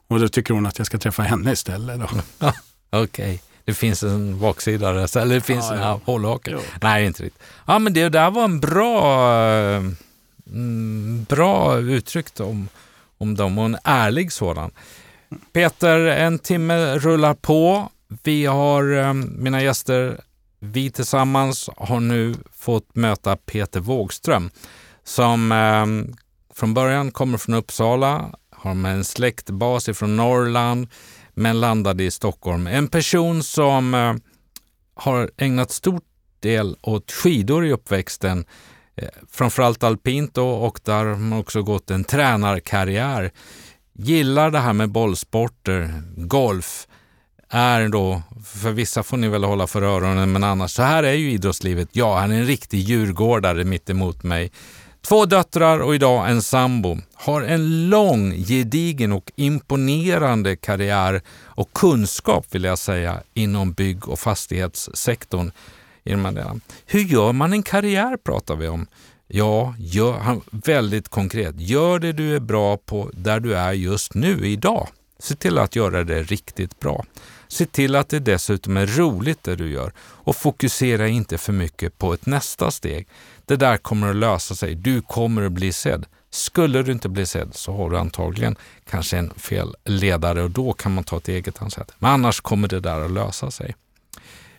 Och då tycker hon att jag ska träffa henne istället. Okej. Okay det finns en baksida eller det finns ja, en ja. hållhake. Nej, inte riktigt. Ja, men det där var en bra, mm, bra uttryck om, om dem och en ärlig sådan. Peter, en timme rullar på. Vi har, eh, mina gäster, vi tillsammans har nu fått möta Peter Wågström som eh, från början kommer från Uppsala, har med en släktbas ifrån Norrland, men landade i Stockholm. En person som eh, har ägnat stort del åt skidor i uppväxten, eh, framförallt alpint då, och där har man också gått en tränarkarriär. Gillar det här med bollsporter, golf, är då, för vissa får ni väl hålla för öronen, men annars, så här är ju idrottslivet. Ja, han är en riktig djurgårdare mitt emot mig. Två döttrar och idag en sambo. Har en lång, gedigen och imponerande karriär och kunskap vill jag säga inom bygg och fastighetssektorn. Hur gör man en karriär pratar vi om. Ja, gör, väldigt konkret. Gör det du är bra på där du är just nu, idag. Se till att göra det riktigt bra. Se till att det dessutom är roligt det du gör och fokusera inte för mycket på ett nästa steg. Det där kommer att lösa sig. Du kommer att bli sedd. Skulle du inte bli sedd så har du antagligen kanske en fel ledare och då kan man ta ett eget ansvar. Men annars kommer det där att lösa sig.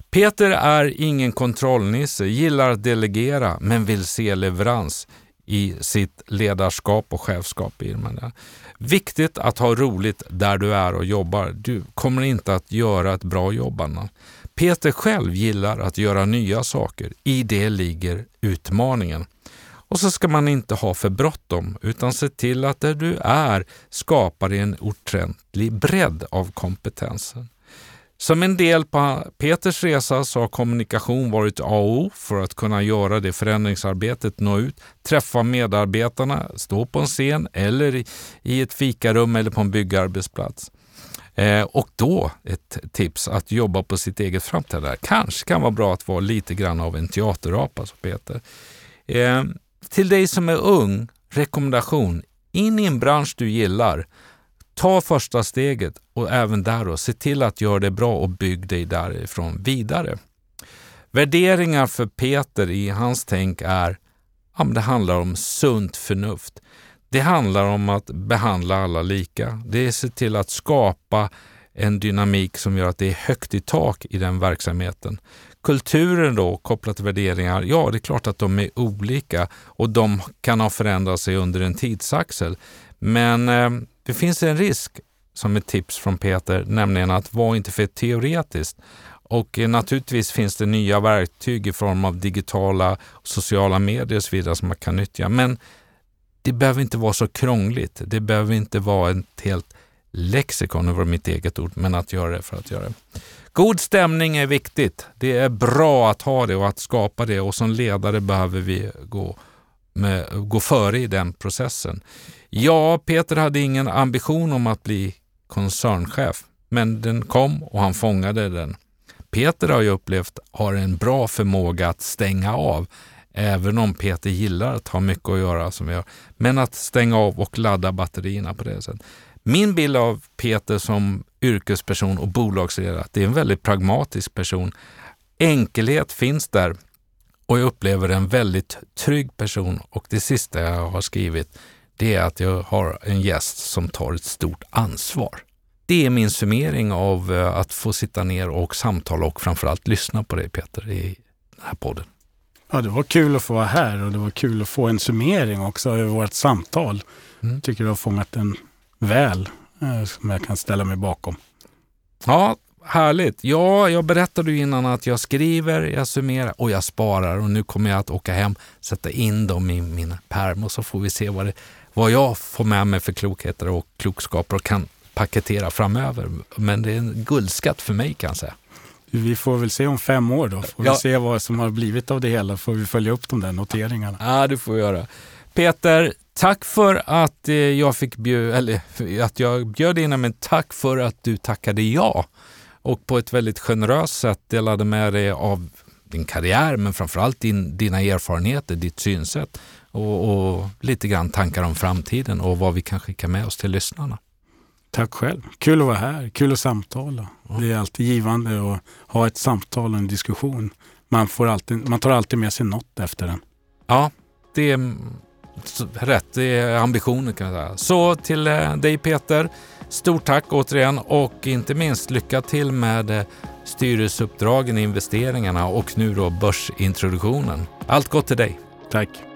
Peter är ingen kontrollnisse, gillar att delegera men vill se leverans i sitt ledarskap och chefskap. I det. Viktigt att ha roligt där du är och jobbar. Du kommer inte att göra ett bra jobb annars. Peter själv gillar att göra nya saker. I det ligger utmaningen. Och så ska man inte ha för bråttom utan se till att där du är skapar en ordentlig bredd av kompetensen. Som en del på Peters resa så har kommunikation varit A och O för att kunna göra det förändringsarbetet, nå ut, träffa medarbetarna, stå på en scen eller i ett fikarum eller på en byggarbetsplats. Eh, och då ett tips att jobba på sitt eget framträdande. Kanske kan vara bra att vara lite grann av en teaterapa, sa Peter. Eh, till dig som är ung, rekommendation. In i en bransch du gillar. Ta första steget och även där då, se till att göra det bra och bygg dig därifrån vidare. Värderingar för Peter i hans tänk är, ja, det handlar om sunt förnuft. Det handlar om att behandla alla lika. Det är att se till att skapa en dynamik som gör att det är högt i tak i den verksamheten. Kulturen då kopplat till värderingar, ja det är klart att de är olika och de kan ha förändrat sig under en tidsaxel. Men eh, det finns en risk, som ett tips från Peter, nämligen att vara inte för teoretiskt. Och eh, naturligtvis finns det nya verktyg i form av digitala och sociala medier och så vidare som man kan nyttja. Men det behöver inte vara så krångligt. Det behöver inte vara ett helt lexikon, det var mitt eget ord, men att göra det för att göra det. God stämning är viktigt. Det är bra att ha det och att skapa det och som ledare behöver vi gå, med, gå före i den processen. Ja, Peter hade ingen ambition om att bli koncernchef, men den kom och han fångade den. Peter har jag upplevt har en bra förmåga att stänga av Även om Peter gillar att ha mycket att göra som vi gör. Men att stänga av och ladda batterierna på det sättet. Min bild av Peter som yrkesperson och bolagsledare, det är en väldigt pragmatisk person. Enkelhet finns där och jag upplever en väldigt trygg person. Och det sista jag har skrivit, det är att jag har en gäst som tar ett stort ansvar. Det är min summering av eh, att få sitta ner och samtala och framförallt lyssna på dig Peter i den här podden. Ja, det var kul att få vara här och det var kul att få en summering också över vårt samtal. Mm. Jag tycker du har fångat den väl, eh, som jag kan ställa mig bakom. Ja, härligt. Ja, jag berättade ju innan att jag skriver, jag summerar och jag sparar och nu kommer jag att åka hem, sätta in dem i min perm och så får vi se vad, det, vad jag får med mig för klokheter och klokskaper och kan paketera framöver. Men det är en guldskatt för mig kan jag säga. Vi får väl se om fem år då. Får ja. vi se vad som har blivit av det hela. Får vi följa upp de där noteringarna. Ja, det får vi göra. Peter, tack för att eh, jag fick bjuda, eller att jag bjöd in men tack för att du tackade ja och på ett väldigt generöst sätt delade med dig av din karriär, men framförallt din, dina erfarenheter, ditt synsätt och, och lite grann tankar om framtiden och vad vi kan skicka med oss till lyssnarna. Tack själv. Kul att vara här. Kul att samtala. Mm. Det är alltid givande att ha ett samtal och en diskussion. Man, får alltid, man tar alltid med sig något efter den. Ja, det är rätt. Det är ambitionen kan jag säga. Så till eh, dig Peter. Stort tack återigen och inte minst lycka till med eh, styrelseuppdragen, investeringarna och nu då börsintroduktionen. Allt gott till dig. Tack.